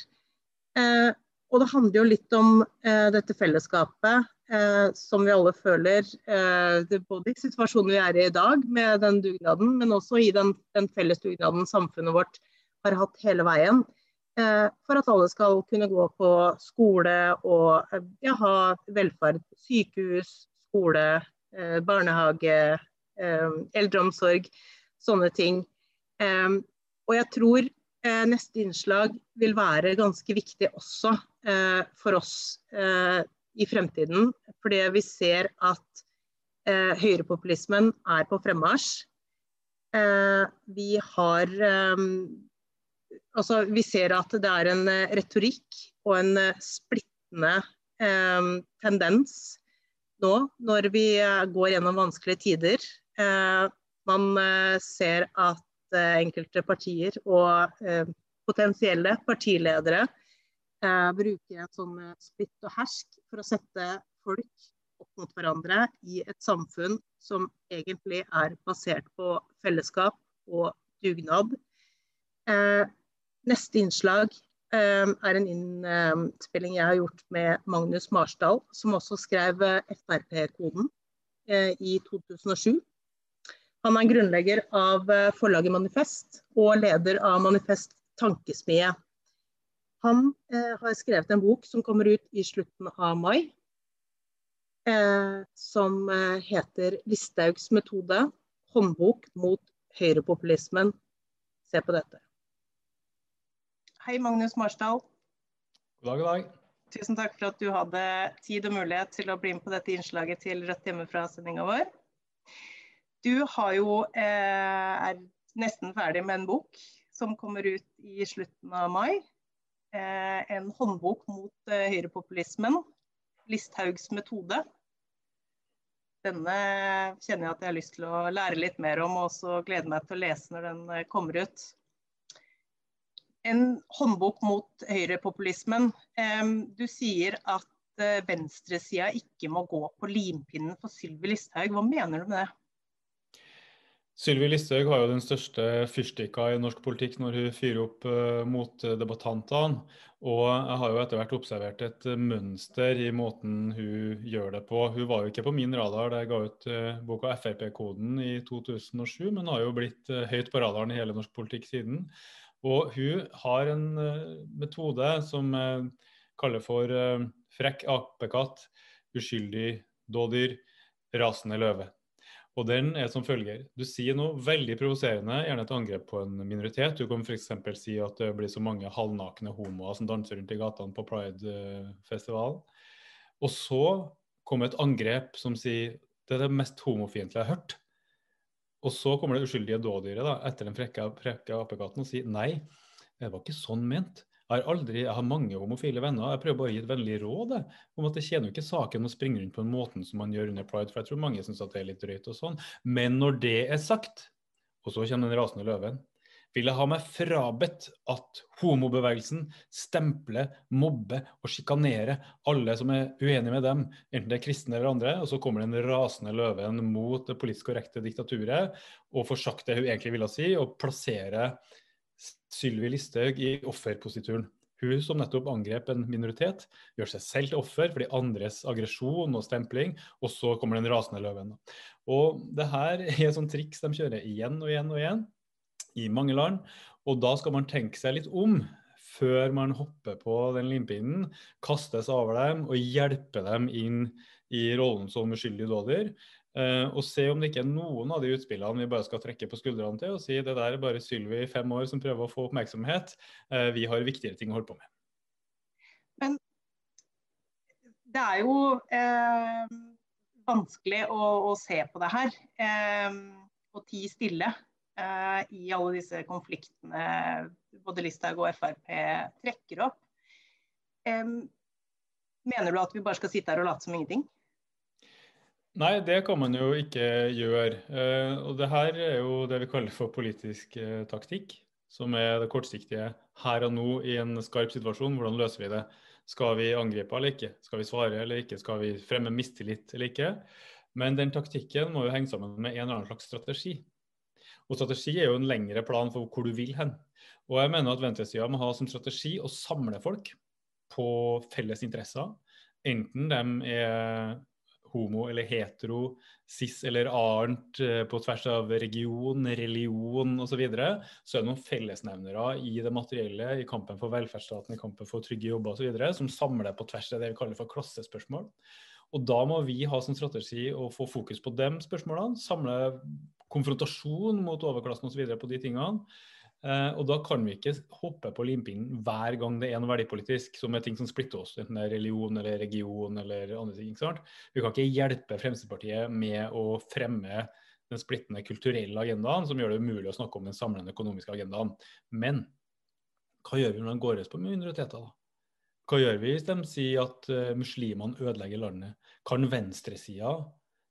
Eh, og det handler jo litt om eh, dette fellesskapet eh, som vi alle føler, eh, både i situasjonen vi er i i dag med den dugnaden, men også i den, den felles dugnaden samfunnet vårt har hatt hele veien. Eh, for at alle skal kunne gå på skole og eh, ja, ha velferd. Sykehus, skole, eh, barnehage, eldreomsorg. Sånne ting. Og jeg tror neste innslag vil være ganske viktig også for oss i fremtiden. Fordi vi ser at høyrepopulismen er på fremmarsj. Vi har altså, vi ser at det er en eh, retorikk og en eh, splittende eh, tendens nå når vi eh, går gjennom vanskelige tider. Eh, man eh, ser at enkelte partier og potensielle partiledere bruker en sånn splitt og hersk for å sette folk opp mot hverandre i et samfunn som egentlig er basert på fellesskap og dugnad. Eh, Neste innslag eh, er en innspilling jeg har gjort med Magnus Marsdal, som også skrev eh, Frp-koden eh, i 2007. Han er grunnlegger av uh, forlaget Manifest og leder av Manifest Tankesmie. Han eh, har skrevet en bok som kommer ut i slutten av mai. Eh, som eh, heter 'Listhaugs metode håndbok mot høyrepopulismen'. Se på dette. Hei, Magnus Marsdal. God dag, god dag. Tusen takk for at du hadde tid og mulighet til å bli med på dette innslaget til Rødt hjemmefra-sendinga vår. Du har jo, eh, er nesten ferdig med en bok som kommer ut i slutten av mai. Eh, en håndbok mot eh, høyrepopulismen. Listhaugs metode. Denne kjenner jeg at jeg har lyst til å lære litt mer om, og også gleder meg til å lese når den eh, kommer ut. En håndbok mot høyrepopulismen. Du sier at venstresida ikke må gå på limpinnen for Sylvi Listhaug. Hva mener du med det? Sylvi Listhaug har jo den største fyrstikka i norsk politikk når hun fyrer opp uh, mot debattantene. Og jeg har jo etter hvert observert et mønster i måten hun gjør det på. Hun var jo ikke på min radar da jeg ga ut uh, boka Frp-koden i 2007, men har jo blitt uh, høyt på radaren i hele norsk politikk siden. Og hun har en metode som jeg kaller for frekk apekatt, uskyldig dådyr, rasende løve. Og den er som følger. Du sier noe veldig provoserende, gjerne et angrep på en minoritet. Du kan f.eks. si at det blir så mange halvnakne homoer som danser rundt i gatene på Pride-festivalen. Og så kommer et angrep som sier det er det mest homofiendtlige jeg har hørt. Og så kommer det uskyldige dådyret etter den frekke, frekke apekatten og sier nei, det var ikke sånn ment. Jeg har, aldri, jeg har mange homofile venner. Jeg prøver bare å gi et vennlig råd om at det tjener jo ikke saken å springe rundt på den måten som man gjør under pride, for jeg tror mange syns det er litt drøyt og sånn. Men når det er sagt, og så kommer den rasende løven, vil jeg ha meg frabedt at homobevegelsen stempler, mobber og sjikanerer alle som er uenige med dem, enten det er kristne eller andre. Og så kommer den rasende løven mot det politisk korrekte diktaturet og får sagt det hun egentlig ville si, og plasserer Sylvi Listhaug i offerposituren. Hun som nettopp angrep en minoritet, gjør seg selv til offer for de andres aggresjon og stempling, og så kommer den rasende løven. Og det her er et sånt triks de kjører igjen og igjen og igjen i mange land. Og da skal man tenke seg litt om før man hopper på den limpinnen, kastes over dem og hjelper dem inn i rollen som uskyldig dådyr. Uh, og se om det ikke er noen av de utspillene vi bare skal trekke på skuldrene til og si det der er bare Sylvi i fem år som prøver å få oppmerksomhet. Uh, vi har viktigere ting å holde på med. Men det er jo eh, vanskelig å, å, se på det her eh, og tie stille eh, i alle disse konfliktene både Listhaug og Frp trekker opp. mener du at vi bare skal sitte her og late som ingenting? Nei, det kan man jo ikke gjøre. Eh, og det her er jo det vi kaller for politisk eh, taktikk. Som er det kortsiktige her og nå i en skarp situasjon. Hvordan løser vi det? Skal vi angripe eller ikke? Skal vi svare eller ikke? Skal vi fremme mistillit eller ikke? Men den taktikken må jo henge sammen med en eller annen slags strategi. Og strategi er jo en lengre plan for hvor du vil hen. Og jeg mener at venstresida må ha som strategi å samle folk på felles interesser. Enten de er homo eller hetero, cis eller annet eh, på tvers av region, religion osv., så, videre, så er det noen fellesnevnere i det materielle, i kampen for velferdsstaten, i kampen for trygge jobber osv., som samler på tvers av det vi kaller for klassespørsmål. Og Da må vi ha som strategi å få fokus på de spørsmålene, samle konfrontasjon mot overklassen osv. på de tingene. Uh, og da kan vi ikke hoppe på limpinnen hver gang det er noe verdipolitisk som er ting som splitter oss, enten det er religion eller region eller andre ting. ikke sant? Vi kan ikke hjelpe Fremskrittspartiet med å fremme den splittende kulturelle agendaen som gjør det umulig å snakke om den samlende økonomiske agendaen. Men hva gjør vi når de går løs på minoriteter, da? Hva gjør vi hvis de sier at uh, muslimene ødelegger landet? Kan venstresida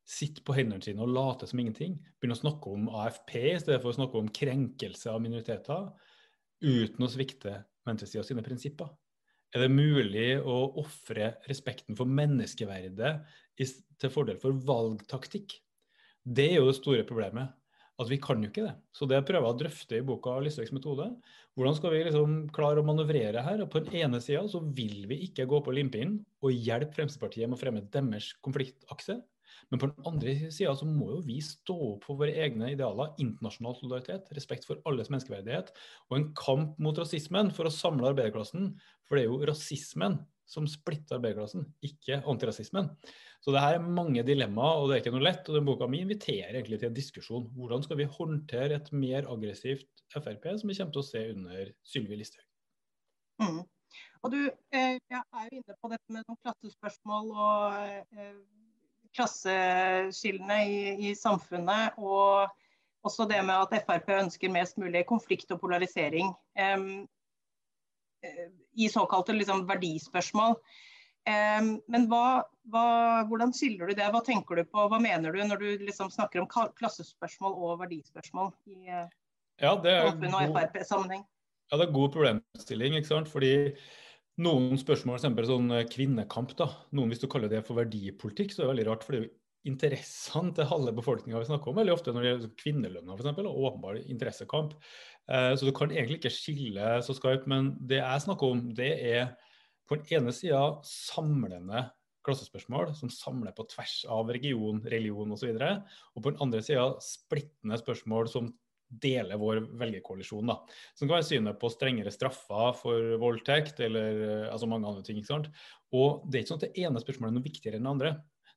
sitte på hendene sine og late som ingenting. Begynne å snakke om AFP i stedet for å snakke om krenkelse av minoriteter, uten å svikte venstresida sine prinsipper. Er det mulig å ofre respekten for menneskeverdet til fordel for valgtaktikk? Det er jo det store problemet. At vi kan jo ikke det. Så det prøver jeg å drøfte i boka Listhaugs metode. Hvordan skal vi liksom klare å manøvrere her? Og på den ene sida så vil vi ikke gå på limpinnen og hjelpe Fremskrittspartiet med å fremme deres konfliktakse. Men på den andre sida så må jo vi stå opp for våre egne idealer. Internasjonal solidaritet, respekt for alles menneskeverdighet og en kamp mot rasismen for å samle arbeiderklassen. For det er jo rasismen som splitter arbeiderklassen, ikke antirasismen. Så det her er mange dilemmaer, og det er ikke noe lett. og den Boka mi inviterer egentlig til en diskusjon. Hvordan skal vi håndtere et mer aggressivt Frp, som vi kommer til å se under Sylvi Listhaug? Mm. Og du eh, er jo inne på dette med noen klassespørsmål og eh, klasseskillene i, i, samfunnet. Og også det med at Frp ønsker mest mulig konflikt og polarisering um, i såkalte liksom, verdispørsmål. men hva, hva, hvordan skiller du det? Hva tenker du på? Hva mener du når du liksom snakker om klassespørsmål og verdispørsmål i ja, samfunn og Frp-sammenheng? Ja, det er god problemstilling. ikke sant? Fordi noen spørsmål, f.eks. sånn eh, kvinnekamp, da. Noen, hvis du kaller det for verdipolitikk, så er det veldig rart. for det er jo interessene til halve befolkninga vi snakker om, veldig ofte når det gjelder kvinnelønna f.eks., og åpenbar interessekamp. Eh, så du kan egentlig ikke skille så skarpt. Men det jeg snakker om, det er på den ene sida samlende klassespørsmål som samler på tvers av region, religion osv. Og, så og på den andre sida splittende spørsmål som deler vår velgerkoalisjon. da, Som kan være synet på strengere straffer for voldtekt eller eh, altså mange andre ting. ikke sant? Og Det er ikke sånn at det ene spørsmålet er noe viktigere enn det andre.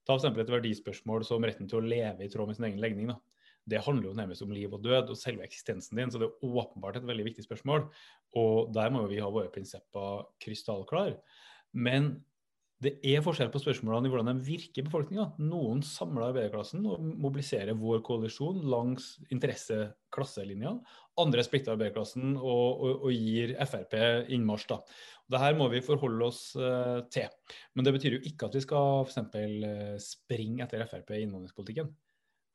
Ta f.eks. et verdispørsmål som retten til å leve i tråd med sin egen legning. da. Det handler jo nærmest om liv og død og selve eksistensen din, så det er åpenbart et veldig viktig spørsmål. Og der må jo vi ha våre prinsipper krystallklare. Men det er forskjell på spørsmålene i hvordan de virker i befolkninga. Noen samler arbeiderklassen og mobiliserer vår koalisjon langs interesse-klasselinja. Andre splitter arbeiderklassen og, og, og, gir Frp innmarsj. Da. Det her må vi forholde oss uh, til. Men det betyr jo ikke at vi skal f.eks. Eh, springe etter Frp i innvandringspolitikken.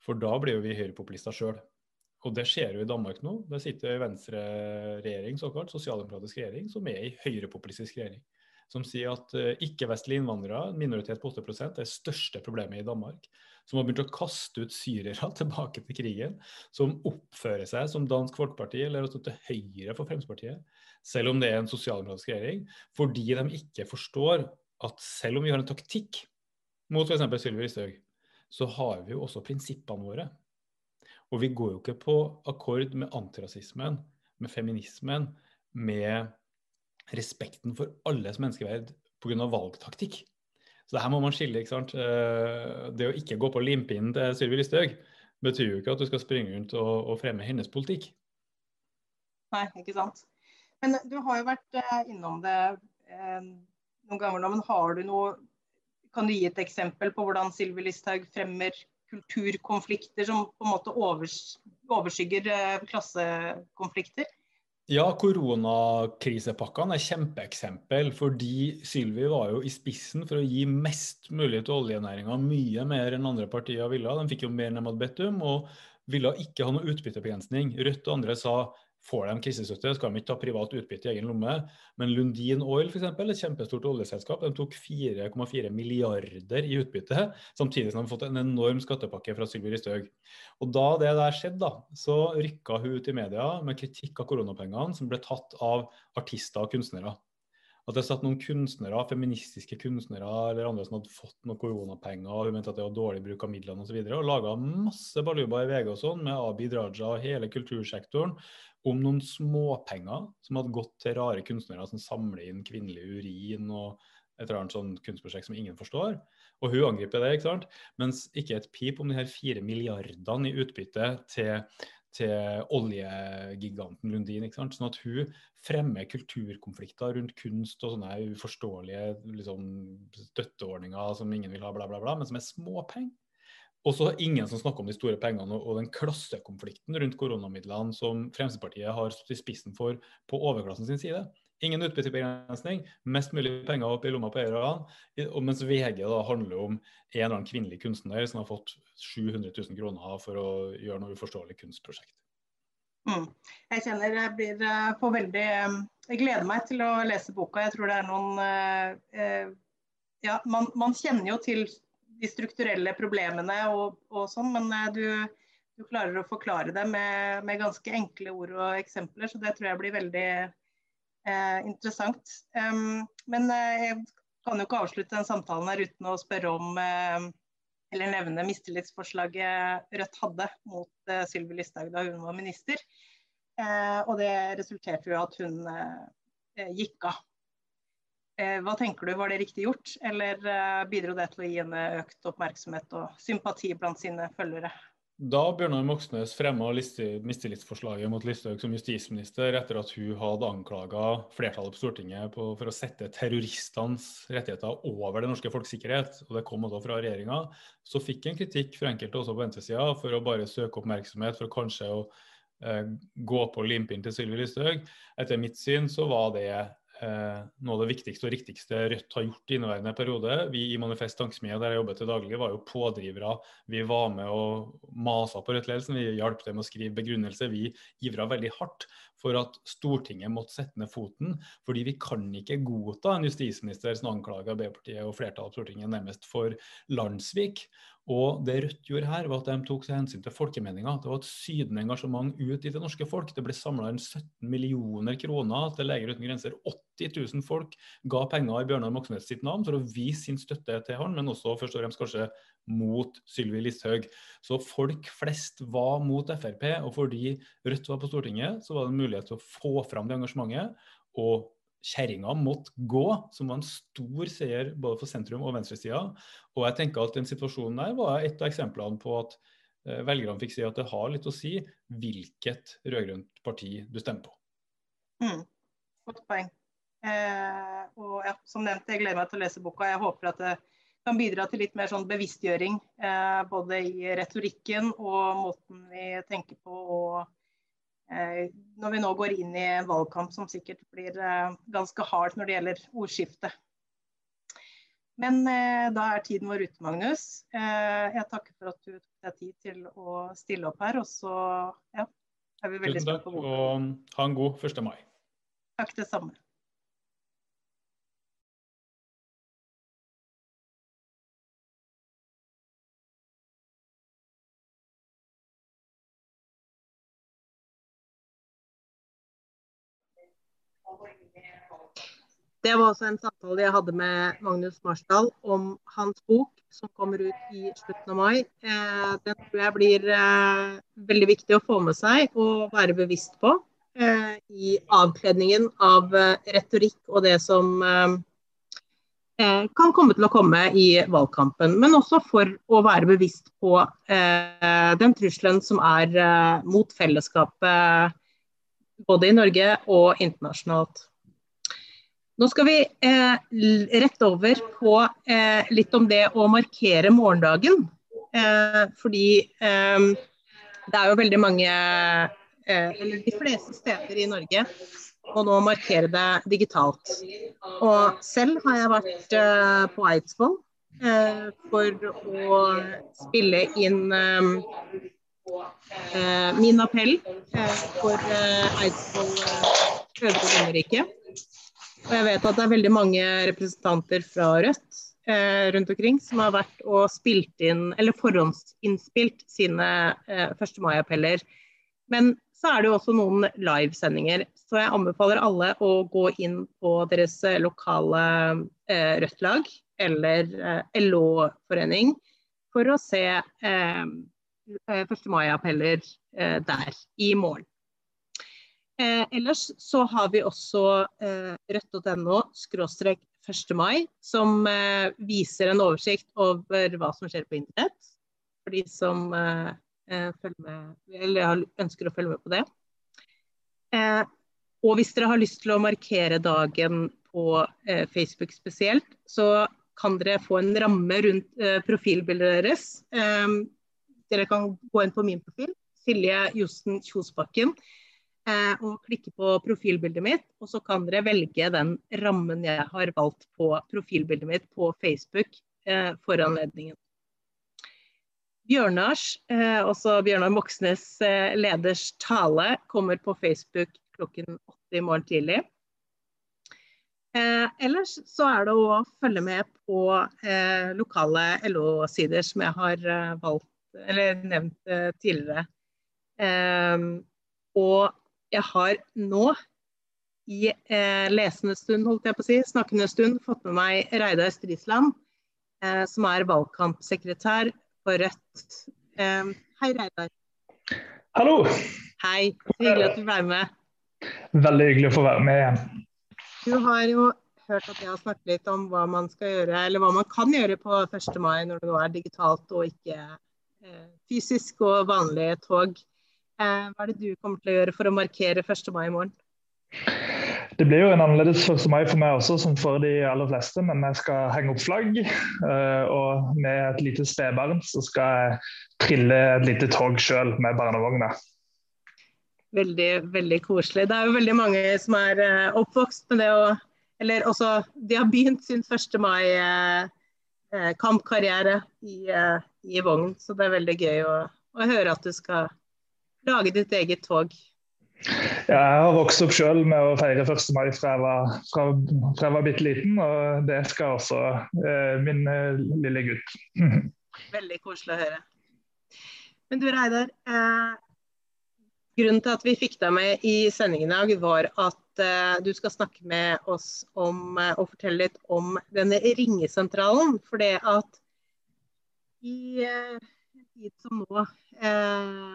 For da blir jo vi høyrepopulister sjøl. Og det skjer jo i Danmark nå. Der sitter Venstre-regjering, såkalt, sosialdemokratisk regjering, som er i høyrepopulistisk regjering som sier at uh, ikke-vestlige innvandrere, minoritet på 8 er det største problemet i Danmark. Som har begynt å kaste ut syrere <laughs> tilbake til krigen. Som oppfører seg som Dansk Folkeparti, eller altså til høyre for Fremskrittspartiet, selv om det er en sosialdemokratisk regjering. Fordi de ikke forstår at selv om vi har en taktikk mot f.eks. Sylvi Listhaug, så har vi jo også prinsippene våre. Og vi går jo ikke på akkord med antirasismen, med feminismen, med respekten for alles menneskeverd pga. valgtaktikk. Så det her må man skille. ikke sant? Eh, det å ikke gå på limpinnen til Sylvi Listhaug betyr jo ikke at du skal springe rundt og, og, fremme hennes politikk. Nei, ikke sant. Men du har jo vært eh, innom det eh, noen ganger nå. Men har du noe Kan du gi et eksempel på hvordan Sylvi Listhaug fremmer kulturkonflikter som på en måte overs, overskygger klassekonflikter? Ja, koronakrisepakkene er kjempeeksempel. Fordi Sylvi var jo i spissen for å gi mest mulig til oljenæringa. Mye mer enn andre partier ville. De fikk jo mer enn de hadde bedt om, og ville ikke ha noe utbyttebegrensning. Rødt og andre sa Får de krisestøtte, skal de ikke ta privat utbytte i egen lomme. Men Lundin Oil, f.eks., et kjempestort oljeselskap, de tok 4,4 milliarder i utbytte, samtidig som de har fått en enorm skattepakke fra Sylvi Listhaug. Og da det der skjedde, da, så rykka hun ut i media med kritikk av koronapengene som ble tatt av artister og kunstnere at det satt noen kunstnere, feministiske kunstnere eller andre som hadde fått noen koronapenger, og hun mente at det var dårlig bruk av midlene osv., og, så og laga masse baluba i VG og sånn med Abid Raja og hele kultursektoren om noen småpenger som hadde gått til rare kunstnere som samler inn kvinnelig urin og et eller annet sånn kunstprosjekt som ingen forstår. Og hun angriper det, ikke sant? mens ikke et pip om de her fire milliardene i utbytte til til oljegiganten Lundin. ikke sant? Sånn at hun fremmer kulturkonflikter rundt kunst og sånne uforståelige liksom, støtteordninger som ingen vil ha, bla, bla, bla, men som er småpenger. Og så ingen som snakker om de store pengene og den klassekonflikten rundt koronamidlene som Fremskrittspartiet har stått i spissen for på overklassen sin side. Ingen utbyttebegrensning, mest mulig penger opp i lomma på eierne. Mens VG da handler om en eller annen kvinnelig kunstner som har fått 700 000 kroner for å gjøre noe uforståelig kunstprosjekt. Mm. Jeg kjenner jeg blir på eh, veldig eh, Jeg gleder meg til å lese boka. Jeg tror det er noen eh, eh, Ja, man, man, kjenner jo til de strukturelle problemene og, og sånn, men du, du, klarer å forklare det med, med ganske enkle ord og eksempler, så det tror jeg blir veldig eh, interessant. Um, men eh, jeg kan jo ikke avslutte den samtalen her uten å spørre om eh, eller nevne mistillitsforslaget Rødt hadde mot eh, Sylvi Listhaug da hun var minister. Eh, og det resulterte jo at hun uh, gikk av. hva tenker du, var det riktig gjort, eller bidro det til å gi henne økt oppmerksomhet og sympati blant sine følgere? Da Bjørnar Moxnes fremma mistillitsforslaget mot Listhaug som justisminister etter at hun hadde anklaga flertallet på Stortinget på, for å sette terroristenes rettigheter over det norske folks sikkerhet, og det kom også fra regjeringa, så fikk en kritikk fra enkelte også på venstresida for å bare søke oppmerksomhet, for kanskje å eh, gå på limpinn til Sylvi Listhaug. Etter mitt syn så var det noe av det viktigste og riktigste Rødt har gjort i inneværende periode. Vi i Manifest Tankesmia, der jeg jobbet til daglig, var jo pådrivere. Vi var med og masa på Rødt-ledelsen. Vi hjalp dem å skrive begrunnelse. Vi ivra veldig hardt for at Stortinget måtte sette ned foten. Fordi vi kan ikke godta en justisminister som anklager Arbeiderpartiet og flertallet på Stortinget nærmest for landssvik. Og det Rødt gjorde her, var at de tok seg hensyn til folkemeninga. Det var et sydende engasjement ut i det norske folk. Det ble samla inn 17 millioner kroner til Leger uten grenser. 80 000 folk ga penger i Bjørnar Moxnes sitt navn for å vise sin støtte til han, men også først og fremst kanskje mot Sylvi Listhaug. Så folk flest var mot Frp, og fordi Rødt var på Stortinget, så var det en mulighet til å få fram det engasjementet. og kjerringa måtte gå, som var en stor seier både for sentrum og venstresida. Og jeg tenker at den situasjonen der var et av eksemplene på at eh, velgerne fikk si at det har litt å si hvilket rød-grønt parti du stemmer på. Mm. Godt poeng. Eh, og ja, som nevnt, jeg gleder meg til å lese boka. Jeg håper at det kan bidra til litt mer sånn bevisstgjøring. Eh, både i retorikken og måten vi tenker på. og når vi nå går inn i en valgkamp som sikkert blir eh, ganske hard når det gjelder ordskiftet. Men eh, da er tiden vår ute, Magnus. jeg takker for at du tok deg tid til å stille opp her. Og så ja, er vi veldig spent på boka. Og ha en god 1. mai. Takk, det samme. Det var også en samtale jeg hadde med Magnus Marsdal om hans bok, som kommer ut i slutten av mai. Eh, den tror jeg blir eh, veldig viktig å få med seg og være bevisst på eh, i avkledningen av retorikk og det som kan komme til å komme i valgkampen. Men også for å være bevisst på den trusselen som er mot fellesskapet både i Norge og internasjonalt. Nå skal vi eh, rett over på eh, litt om det å markere morgendagen. Eh, fordi eh, det er jo veldig mange, eh, eller de fleste steder i Norge, må nå markere det digitalt. Og selv har jeg vært eh, på Eidsvoll for å spille inn min appell for Eidsvoll Øvre Romerike. Og jeg vet at det er veldig mange representanter fra Rødt eh, rundt omkring som har vært og spilt inn, eller forhåndsinnspilt sine eh, 1. mai-appeller. Men så er det jo også noen livesendinger. Så jeg anbefaler alle å gå inn på deres eh, lokale eh, Rødt-lag eller eh, LO-forening for å se eh, 1. Eh, mai-appeller der i morgen. Eh, ellers så har vi også eh, rødt.no skråstrek 1. mai, som eh, viser en oversikt over hva som skjer på internett. For de som eh, eh med, eller ønsker å følge med på det. Eh, og hvis dere har lyst til å markere dagen på eh, Facebook spesielt, så kan dere få en ramme rundt profilbildet deres. Dere kan gå inn på min profil, Silje Josten Kjosbakken eh, og klikke på profilbildet mitt. Og så kan dere velge den rammen jeg har valgt på profilbildet mitt på Facebook eh, for anledningen. Bjørnars, eh, også Bjørnar Moxnes leders tale, kommer på Facebook klokken åtte i morgen tidlig. Ellers så er det å følge med på lokale LO-sider som jeg har valgt, eller nevnt eh, tidligere. Eh, og jeg har nå i eh, lesende stund, holdt jeg på å si, snakkende stund, fått med meg Reidar Strisland, eh, som er valgkampsekretær for Rødt. Um, hei, Reidar. Hallo. Hei. Hyggelig at du ble med. Veldig hyggelig å få være med igjen. Du har jo hørt at jeg har snakket litt om hva man skal gjøre, eller hva man kan gjøre på 1. mai når det nå er digitalt og ikke fysisk og vanlige tog. Eh, hva er det du kommer til å gjøre for å markere 1. mai i morgen? Det blir jo en annerledes 1. mai for meg også, som for de aller fleste. Men jeg skal henge opp flagg. Eh, og med et lite spedbarn så skal jeg trille et lite tog sjøl med barnevogna. Veldig, veldig koselig. Det er jo veldig mange som er eh, oppvokst med det å Eller også De har begynt sin 1. mai-kampkarriere i, i vogn, så det er veldig gøy å, å høre at du skal lage ditt eget tog. Ja, jeg har vokst opp sjøl med å feire 1. mai fra jeg var, fra, fra jeg var bitte liten, og det skal også eh, min eh, lille gutt. <laughs> Veldig koselig å høre. Men du Reidar, eh, grunnen til at vi fikk deg med i sendingen i dag, var at uh, du skal snakke med oss om uh, og fortelle litt om denne ringesentralen. For det at i eh, tid som nå,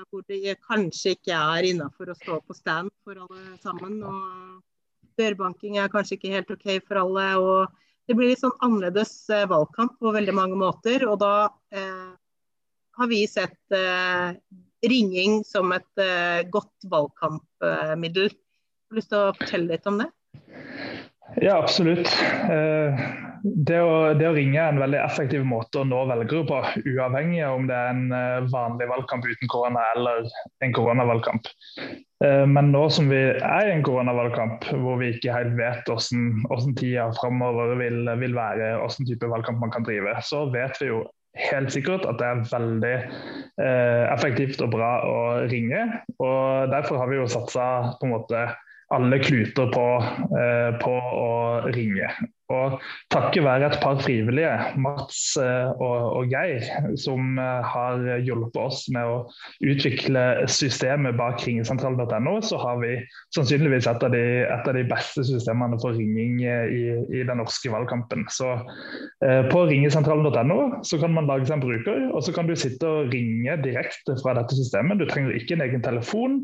hvor det kanskje ikke er innafor å stå på stand for alle sammen. Og dørbanking er kanskje ikke helt OK for alle. og Det blir litt sånn annerledes valgkamp på veldig mange måter. Og da har vi sett ringing som et uh, godt valgkampmiddel. Har du lyst til å fortelle litt om det? Ja, absolutt. Eh, det å, det å, ringe er en veldig effektiv måte å nå velgere på, uavhengig av om det er en eh, vanlig valgkamp uten korona eller en koronavalgkamp. Men nå som vi er i en koronavalgkamp, hvor vi ikke helt vet hvordan, tida framover vil, vil være, hvordan type valgkamp man kan drive, så vet vi jo helt sikkert at det er veldig eh, effektivt og bra å ringe. og Derfor har vi jo satsa på en måte alle kluter på, eh, på å ringe. Og takket være et par frivillige, Mats eh, og, Geir, som eh, har hjulpet oss med å utvikle systemet bak ringesentralen.no, så har vi sannsynligvis et av, de, et av de beste systemene for ringing i, i den norske valgkampen. Så eh, På ringesentralen.no så kan man lage seg en bruker, og så kan du sitte og ringe direkte fra dette systemet. Du trenger ikke en egen telefon.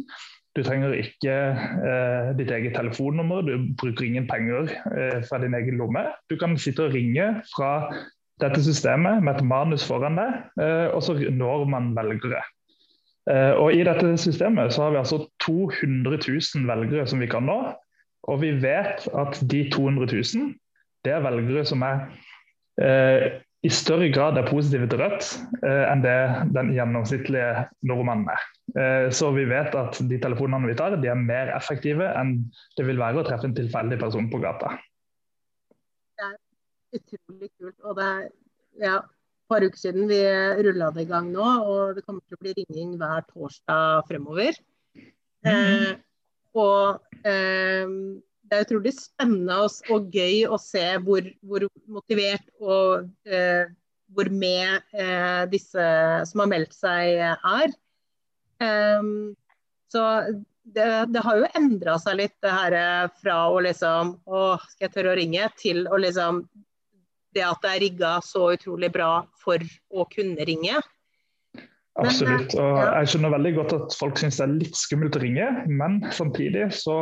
Du trenger ikke eh, ditt eget telefonnummer, du bruker ingen penger eh, fra din egen lomme. Du kan sitte og ringe fra dette systemet med et manus foran deg, eh, og så når man velgere. Eh, og I dette systemet så har vi altså 200 000 velgere som vi kan nå. Og vi vet at de 200 000 det er velgere som er eh, i større grad er positive til Rødt eh, enn det den gjennomsnittlige nordmannen er. Eh, så vi vet at de telefonene vi tar, de er mer effektive enn det vil være å treffe en tilfeldig person på gata. Det er utrolig kult. og det er ja, et par uker siden vi rulla det i gang nå, og det kommer til å bli ringing hver torsdag fremover. Mm eh, og eh, det er utrolig spennende og, gøy å se hvor, hvor motivert og eh, hvor med eh, disse som har meldt seg, er. Um, så det, det, har jo endra seg litt, det her eh, fra å liksom Å, skal jeg tørre å ringe? Til å liksom Det at det er rigga så utrolig bra for å kunne ringe. Absolutt. og Jeg skjønner veldig godt at folk syns det er litt skummelt å ringe, men samtidig så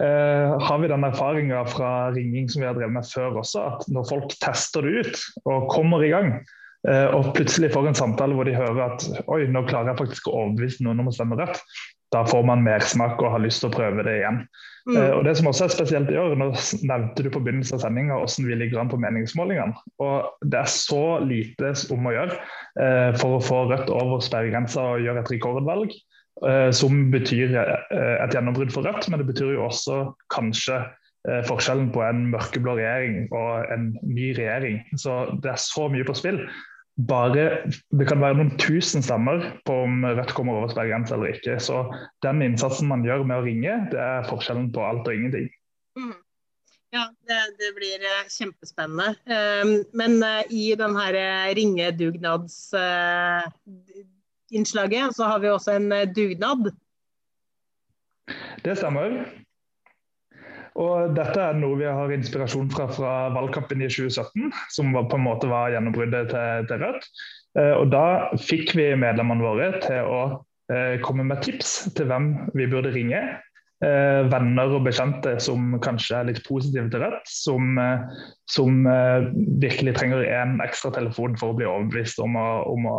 Uh, har vi den erfaringa fra ringing som vi har drevet med før også, at når folk tester det ut og kommer i gang, uh, og plutselig får en samtale hvor de hører at oi, nå klarer jeg faktisk å overbevise noen om å stemme rødt, da får man mersmak og har lyst til å prøve det igjen. Mm. Uh, og Det som også er spesielt i år, nå nevnte du på begynnelsen av sendinga hvordan vi ligger an på meningsmålingene. og Det er så lite om å gjøre for å få Rødt over sperregrensa og gjøre et rekordvalg. Eh, som betyr eh, et gjennombrudd for Rødt, men det betyr jo også kanskje eh, forskjellen på en mørkeblå regjering og en ny regjering. Så det er så mye på spill. Bare Det kan være noen tusen stemmer på om Rødt kommer over sperregrensa eller ikke. Så den innsatsen man gjør med å ringe, det er forskjellen på alt og ingenting. Mm. Ja, det, det, blir kjempespennende. Men i den her ringedugnads innslaget, så har vi også en eh, dugnad. Det stemmer. Og dette er noe vi har inspirasjon fra fra valgkampen i 2017, som på en måte var gjennombruddet til, til Rødt. Og Da fikk vi medlemmene våre til å komme med tips til hvem vi burde ringe. Venner og bekjente som kanskje er litt positive til Rødt, som, som virkelig trenger en ekstra telefon for å bli overbevist om å, om å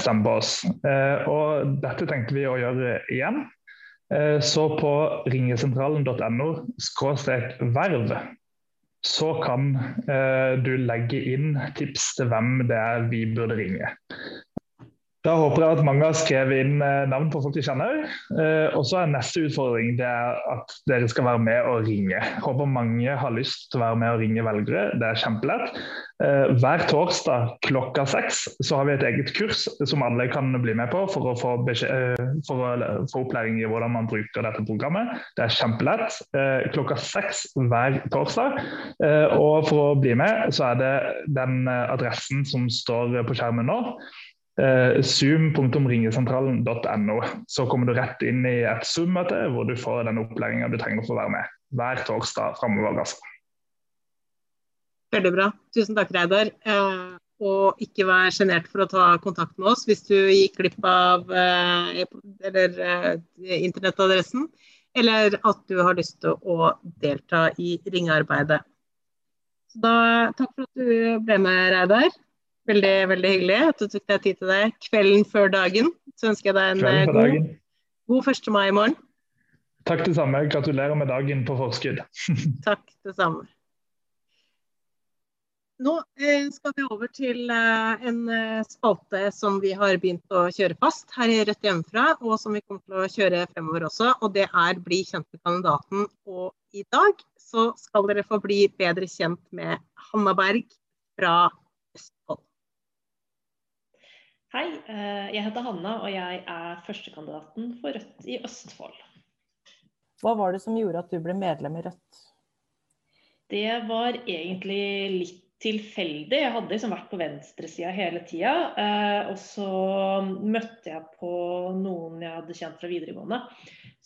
stemme på oss. Og Dette tenkte vi å gjøre igjen. Eh, så på ringesentralen.no verv så kan eh, du legge inn tips til hvem det er vi burde ringe. Da håper jeg at mange har skrevet inn eh, navn på folk de kjenner. Eh, og så er neste utfordring det er at dere skal være med og ringe. Håper mange har lyst til å være med og ringe velgere. Det er kjempelett. Eh, hver torsdag klokka seks så har vi et eget kurs som alle kan bli med på for å få, for å få opplæring i hvordan man bruker dette programmet. Det er kjempelett. Klokka seks hver torsdag. Og for å bli med så er det den adressen som står på skjermen nå eh, zoom.ringesentralen.no. Så kommer du rett inn i et Zoom-møte hvor du får den opplæringa du trenger for å være med. Hver torsdag framover. Altså. Veldig bra. Tusen takk, Reidar. Eh, og ikke vær sjenert for å ta kontakt med oss hvis du gikk glipp av eh, eller, internettadressen, eller at du har lyst til å delta i ringearbeidet. Så da, takk for at du ble med, Reidar. Veldig veldig hyggelig at du tok deg tid til det kvelden før dagen. Så ønsker jeg deg en eh, god, god 1. mai i morgen. Takk det samme. Gratulerer med dagen på forskudd. <laughs> Takk det samme. Nå eh, skal vi over til eh, en spalte som vi har begynt å kjøre fast her i Rødt hjemmefra, og som vi kommer til å kjøre fremover også. Og det er Bli kjent med kandidaten. Og i dag så skal dere få bli bedre kjent med Hanna Berg fra. Hei, eh, jeg heter Hanna og jeg er førstekandidaten for Rødt i Østfold. Hva var det som gjorde at du ble medlem i Rødt? Det var egentlig litt tilfeldig. Jeg hadde liksom vært på venstresida hele tida. Eh, og så møtte jeg på noen jeg hadde kjent fra videregående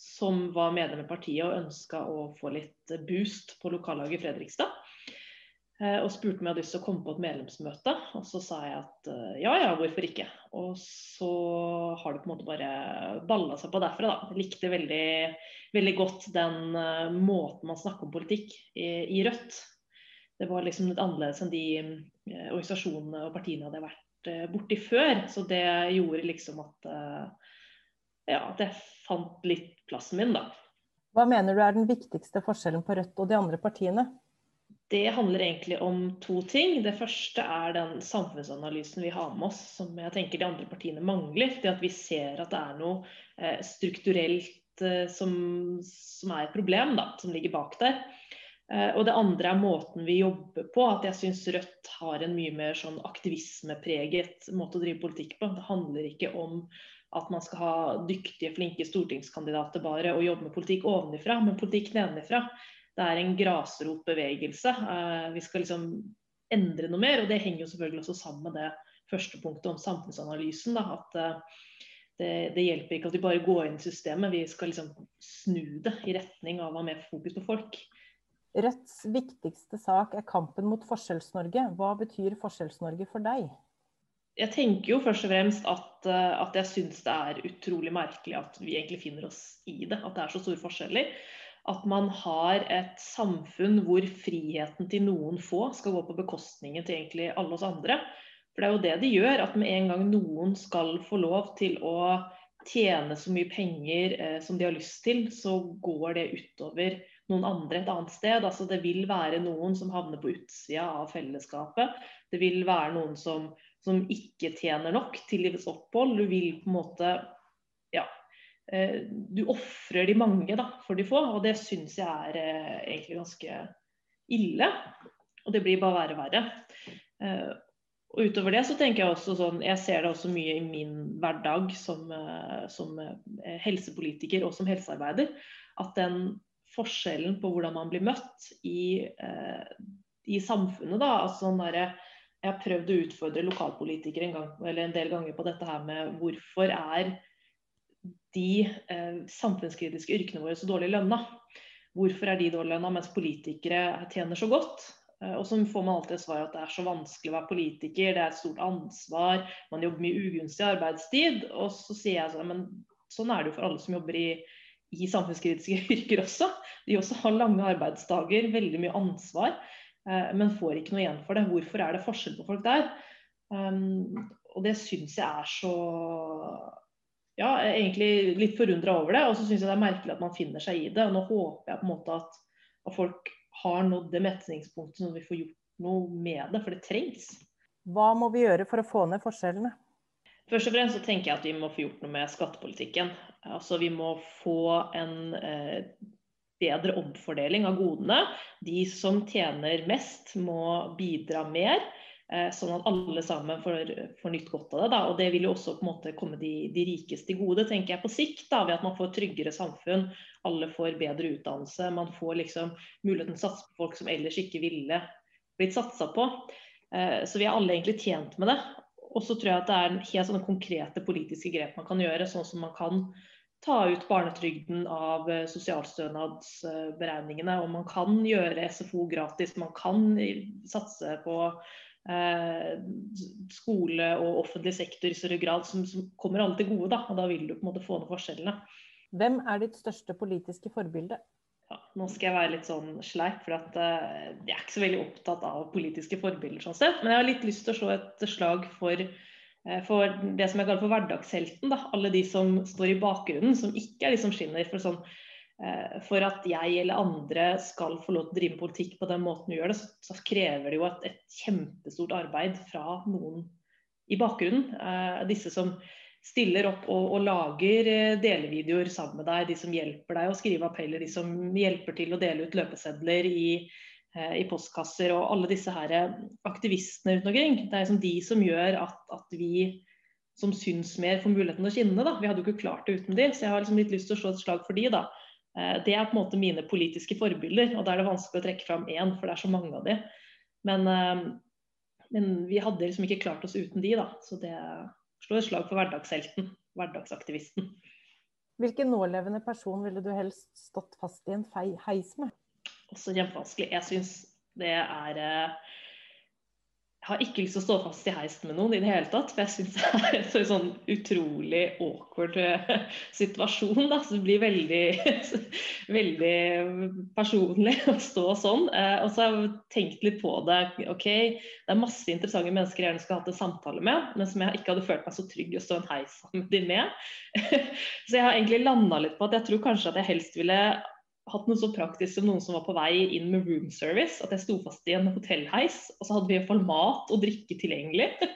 som var medlem i partiet og ønska å få litt boost på lokallaget i Fredrikstad. Eh, og spurte om jeg hadde lyst til å komme på et medlemsmøte. Og så sa jeg at eh, ja, ja, hvorfor ikke. Og så har det på en måte bare balla seg på derfra, da. Jeg likte veldig, veldig godt den uh, måten man snakker om politikk i, i, Rødt. Det var liksom litt annerledes enn de organisasjonene og partiene hadde vært borti før. Så det gjorde liksom at ja, at jeg fant litt plassen min, da. Hva mener du er den viktigste forskjellen på Rødt og de andre partiene? Det handler egentlig om to ting. Det første er den samfunnsanalysen vi har med oss, som jeg tenker de andre partiene mangler. Det at vi ser at det er noe eh, strukturelt eh, som, som, er et problem, da, som ligger bak der. Eh, og det andre er måten vi jobber på. At jeg syns Rødt har en mye mer sånn aktivismepreget måte å drive politikk på. Det handler ikke om at man skal ha dyktige, flinke stortingskandidater bare og jobbe med politikk ovenifra, men politikk nedenifra det er en grasrotbevegelse. Eh, vi skal liksom endre noe mer, og det henger jo selvfølgelig også sammen med det første punktet om samfunnsanalysen. Da, at eh, det, det, hjelper ikke at vi bare går inn i systemet, vi skal liksom snu det i retning av å ha mer fokus på folk. Rødts viktigste sak er kampen mot Forskjells-Norge. Hva betyr Forskjells-Norge for deg? Jeg tenker jo først og fremst at, eh, at jeg syns det er utrolig merkelig at vi egentlig finner oss i det. At det er så store forskjeller at man har et samfunn hvor friheten til noen få skal gå på bekostningen til egentlig alle oss andre. For det er jo det de gjør, at med en gang noen skal få lov til å tjene så mye penger eh, som de har lyst til, så går det utover noen andre et annet sted. Altså Det vil være noen som havner på utsida av fellesskapet. Det vil være noen som, som ikke tjener nok til livets opphold. Du vil på en måte du ofrer de mange da, for de få, og det syns jeg er eh, egentlig ganske ille. Og det blir bare verre og verre. Eh, og utover det så tenker jeg også sånn Jeg ser det også mye i min hverdag som, som helsepolitiker og som helsearbeider. At den forskjellen på hvordan man blir møtt i, i samfunnet, da, altså sånn der, Jeg har prøvd å utfordre lokalpolitikere en, gang, en del ganger på dette her med hvorfor er de eh, samfunnskritiske yrkene våre så dårlig lønna. Hvorfor er de dårlig lønna, mens politikere tjener så godt? Eh, og så får man alltid svar at det er så vanskelig å være politiker, det er et stort ansvar, man jobber mye ugunstig arbeidstid. Og så sier jeg sånn, men sånn er det jo for alle som jobber i, i samfunnskritiske <laughs> yrker også. De også har lange arbeidsdager, veldig mye ansvar, eh, men får ikke noe igjen for det. Hvorfor er det forskjell på folk der? Um, og det syns jeg er så ja, egentlig litt forundra over det. Og så syns jeg det er merkelig at man finner seg i det. Og nå håper jeg på en måte at, at folk har nådd det metningspunktet så vi får gjort noe med det, for det trengs. Hva må vi gjøre for å få ned forskjellene? Først og fremst så tenker jeg at vi må få gjort noe med skattepolitikken. Altså Vi må få en eh, bedre omfordeling av godene. De som tjener mest, må bidra mer. Eh, sånn at alle sammen får, får nytt godt av det. Da. Og Det vil jo også på en måte komme de, de rikeste til gode, tenker jeg på sikt. da, Ved at man får tryggere samfunn, alle får bedre utdannelse. Man får liksom muligheten til å satse på folk som ellers ikke ville blitt satsa på. Eh, så vi er alle egentlig tjent med det. Og så tror jeg at det er helt sånne konkrete politiske grep man kan gjøre, sånn som man kan ta ut barnetrygden av eh, sosialstønadsberegningene. Og man kan gjøre SFO gratis, man kan satse på Eh, skole og offentlig sektor i større grad, som, som kommer alle til gode. Da. Og da vil du på en måte få ned forskjellene. Hvem er ditt største politiske forbilde? Ja, nå skal jeg være litt sånn sleip, for at, uh, jeg er ikke så veldig opptatt av politiske forbilder. sånn sett, Men jeg har litt lyst til å slå et slag for, uh, for det som jeg kaller for hverdagshelten. Da. Alle de som står i bakgrunnen, som ikke er de som skinner. for sånn Eh, for at jeg eller andre skal få lov til å drive politikk på den måten vi gjør det, så, krever det jo et, et, kjempestort arbeid fra noen i bakgrunnen. Eh, disse som stiller opp og, og, lager eh, delevideoer sammen med deg, de som hjelper deg å skrive appeller, de som hjelper til å dele ut løpesedler i, eh, i postkasser, og alle disse her aktivistene rundt omkring. Det er liksom de som gjør at, at vi som syns mer, får muligheten til å. Da. Vi hadde jo ikke klart det uten de, så jeg har liksom litt lyst til å slå et slag for de. da. Eh, det er på en måte mine politiske forbilder, og da er det vanskelig å trekke fram én, for det er så mange av de. Men, eh, men vi hadde liksom ikke klart oss uten de, da. Så det slår et slag for hverdagshelten, hverdagsaktivisten. Hvilken nålevende person ville du helst stått fast i en heis med? Også kjempevanskelig. Jeg syns det er eh, jeg har ikke lyst til å stå fast i heisen med noen i det hele tatt. For jeg syns det er en sånn utrolig awkward eh, situasjon. Da. Så det blir veldig, <laughs> veldig personlig <laughs> å stå sånn. Eh, og så har jeg tenkt litt på det. Ok, det er masse interessante mennesker jeg gjerne skulle hatt en samtale med, men som jeg ikke hadde følt meg så trygg å stå en heis sammen <laughs> med. Så jeg har egentlig landa litt på at jeg tror kanskje at jeg helst ville hatt noe så praktisk som noen som var på vei inn med room service. At jeg sto fast i en hotellheis, og så hadde vi iallfall mat og drikke tilgjengelig. <laughs>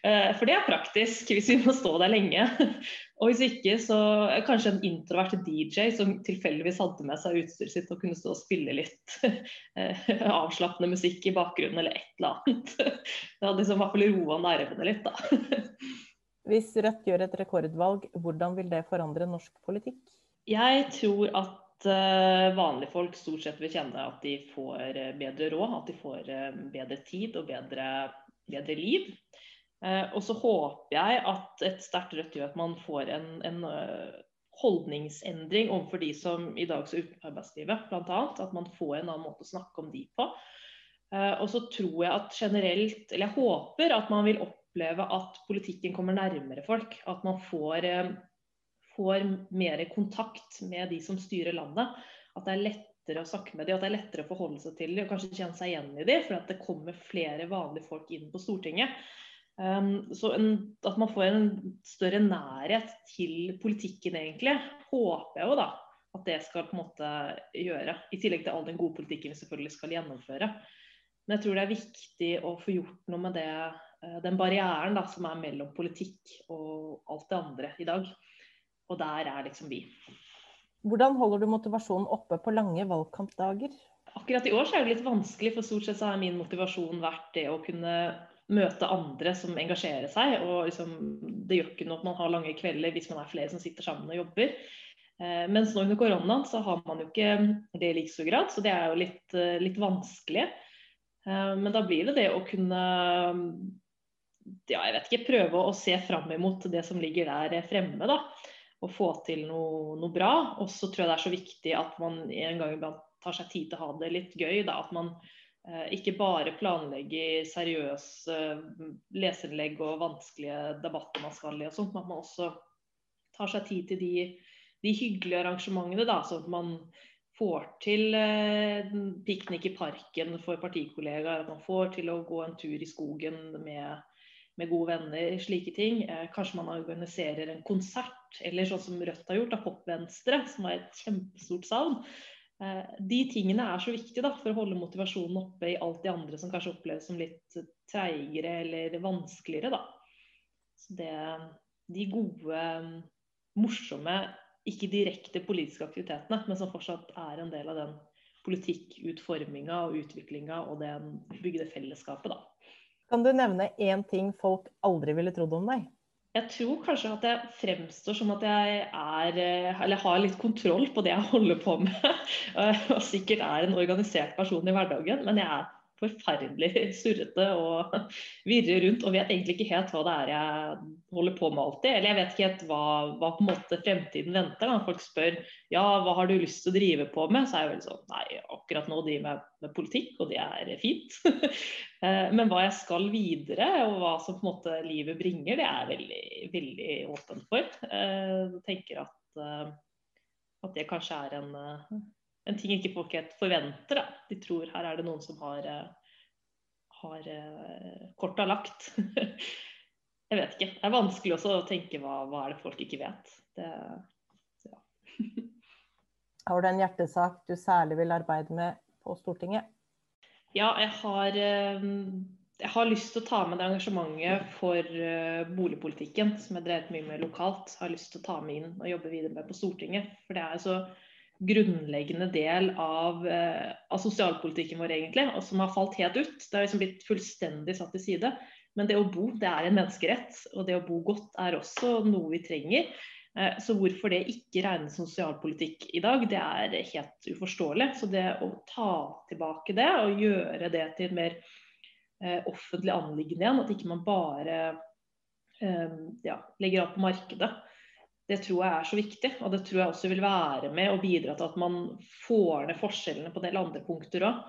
Eh, for det er praktisk hvis vi må stå der lenge. <laughs> Og hvis ikke, så kanskje en introvert DJ som tilfeldigvis hadde med seg utstyret sitt og kunne stå og spille litt <laughs> eh, avslappende musikk i bakgrunnen eller et eller annet. Det hadde liksom i hvert fall roa nervene litt, da. Hvis Rødt gjør et rekordvalg, hvordan vil det forandre norsk politikk? Jeg tror at Eh, vanlige folk stort sett vil kjenne at de får eh, bedre råd, at de får eh, bedre tid og bedre, bedre liv. Og så håper jeg at et sterkt Rødt gjør at man får en, en holdningsendring overfor de som i dag står utenfor arbeidslivet, bl.a. At man får en annen måte å snakke om de på. Og så tror jeg at generelt, eller jeg håper at man vil oppleve at politikken kommer nærmere folk. At man får får mer kontakt med de som styrer landet. At det er lettere å snakke med dem, at det er lettere å forholde seg til dem og kanskje kjenne seg igjen i dem, for at det kommer flere vanlige folk inn på Stortinget. Um, så en, At man får en større nærhet til politikken, egentlig, håper jeg jo da at det skal på en måte gjøre. I tillegg til all den gode politikken vi selvfølgelig skal gjennomføre. Men jeg tror det er viktig å få gjort noe med det, eh, den barrieren da, som er mellom politikk og alt det andre i dag. Og der er liksom vi. Hvordan holder du motivasjonen oppe på lange valgkampdager? Akkurat i år så er det litt vanskelig, for stort sett så har min motivasjon vært det å kunne møte andre som engasjerer seg. og liksom, Det gjør ikke noe at man har lange kvelder hvis man er flere som sitter sammen og jobber. Eh, mens nå under koronaen så har man jo ikke det i like stor grad, så det er jo litt, eh, litt vanskelig. Eh, men da blir det det å kunne ja, jeg vet ikke, prøve å se fram imot det som ligger der fremme. da å få til noe, noe bra. Og så tror jeg det er så viktig at man en gang iblant tar seg tid til å ha det litt gøy. Da. At man Eh, ikke bare planlegger seriøse leserinnlegg og vanskelige debatter man skal i, og sånt, men at man også tar seg tid til de, de hyggelige arrangementene. Da, sånn at man får til eh, piknik i parken for partikollegaer, at man får til å gå en tur i skogen med med gode venner, slike ting. Eh, kanskje man organiserer en konsert, eller sånn som Rødt har gjort, av Pop-Venstre, som var et kjempestort savn. Eh, de tingene er så viktige da, for å holde motivasjonen oppe i alt de andre som kanskje oppleves som litt treigere eller vanskeligere. Da. Så det, de gode, morsomme, ikke direkte politiske aktivitetene, men som fortsatt er en del av den politikkutforminga og utviklinga og det bygde fellesskapet, da. Kan du nevne én ting folk aldri ville trodd om deg? Jeg tror kanskje at jeg fremstår som at jeg er, eh, eller har litt kontroll på det jeg holder på med. <laughs> Og sikkert er en organisert person i hverdagen, men jeg er forferdelig <laughs> surrete og <laughs> virrer rundt og vet egentlig ikke helt hva det er jeg holder på med alltid. Eller jeg vet ikke helt hva, hva på en måte fremtiden venter. Når folk spør ja, hva har du lyst til å drive på med, så er jeg veldig sånn nei, akkurat nå driver jeg med, politikk, og det er fint. <laughs> Eh, men hva jeg skal videre, og hva som på en måte livet bringer, det er jeg veldig, veldig åpen for. Eh, jeg tenker at, eh, at det kanskje er en en ting ikke folk helt forventer. Da. De tror her er det noen som har, eh, har uh, korta lagt. <laughs> jeg vet ikke. Det er vanskelig også å tenke hva, hva er det folk ikke vet. Det, ja. <laughs> har du en hjertesak du særlig vil arbeide med på Stortinget? Ja, jeg har, eh, jeg har lyst til å ta med det engasjementet for boligpolitikken som jeg drevet mye med lokalt. Jeg har lyst til å ta med inn og jobbe videre med på Stortinget. For det er så grunnleggende del av, eh, av, sosialpolitikken vår, egentlig, og som har falt helt ut. Det har liksom blitt fullstendig satt til side. Men det å bo det er en menneskerett, og det å bo godt er også noe vi trenger. Eh, så hvorfor det ikke regnes som sosialpolitikk i dag, det er helt uforståelig. Så det å ta tilbake det og gjøre det til et mer eh, offentlig anliggende igjen, at ikke man bare ja, legger alt på markedet det tror jeg er så viktig. Og det tror jeg også vil være med å bidra til at man får ned forskjellene på en del andre punkter òg.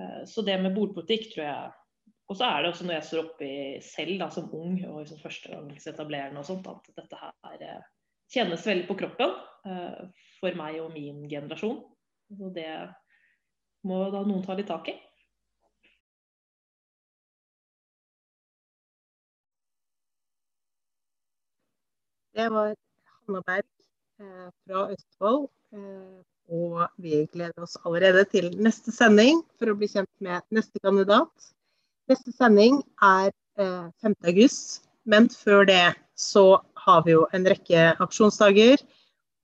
Eh, så det med bordpolitikk tror jeg Og så er det også når jeg står oppi selv da, som ung og liksom førstegangsetablerende og sånt, at dette her eh, kjennes veldig på kroppen eh, for meg og min generasjon. Så det må da noen ta litt tak i. Det var Hanna eh, fra Østfold. Eh, og vi gleder oss allerede til neste sending for å bli kjent med neste kandidat. Neste sending er 5. Eh, august, men før det så har vi jo en rekke aksjonsdager.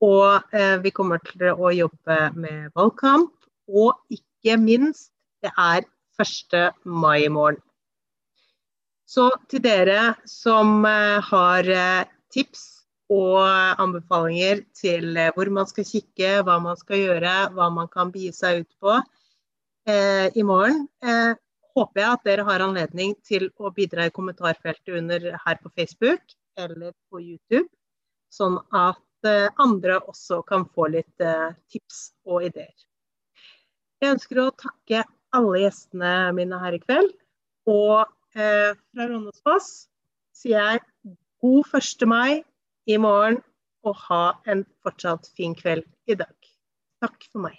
Og vi kommer til å jobbe med valgkamp. Og ikke minst, det er 1. mai i morgen. Så til dere som har tips og anbefalinger til eh, hvor man skal kikke, hva man skal gjøre, hva man kan begi seg ut på eh, i morgen. Eh, håper jeg at dere har anledning til å bidra i kommentarfeltet under her på Facebook eller på YouTube, sånn at eh, andre også kan få litt eh, tips og ideer. Jeg ønsker å takke alle gjestene mine her i kveld. Og eh, fra Rondesfoss sier jeg god 1. mai i morgen og ha en fortsatt fin kveld i dag. Takk for meg.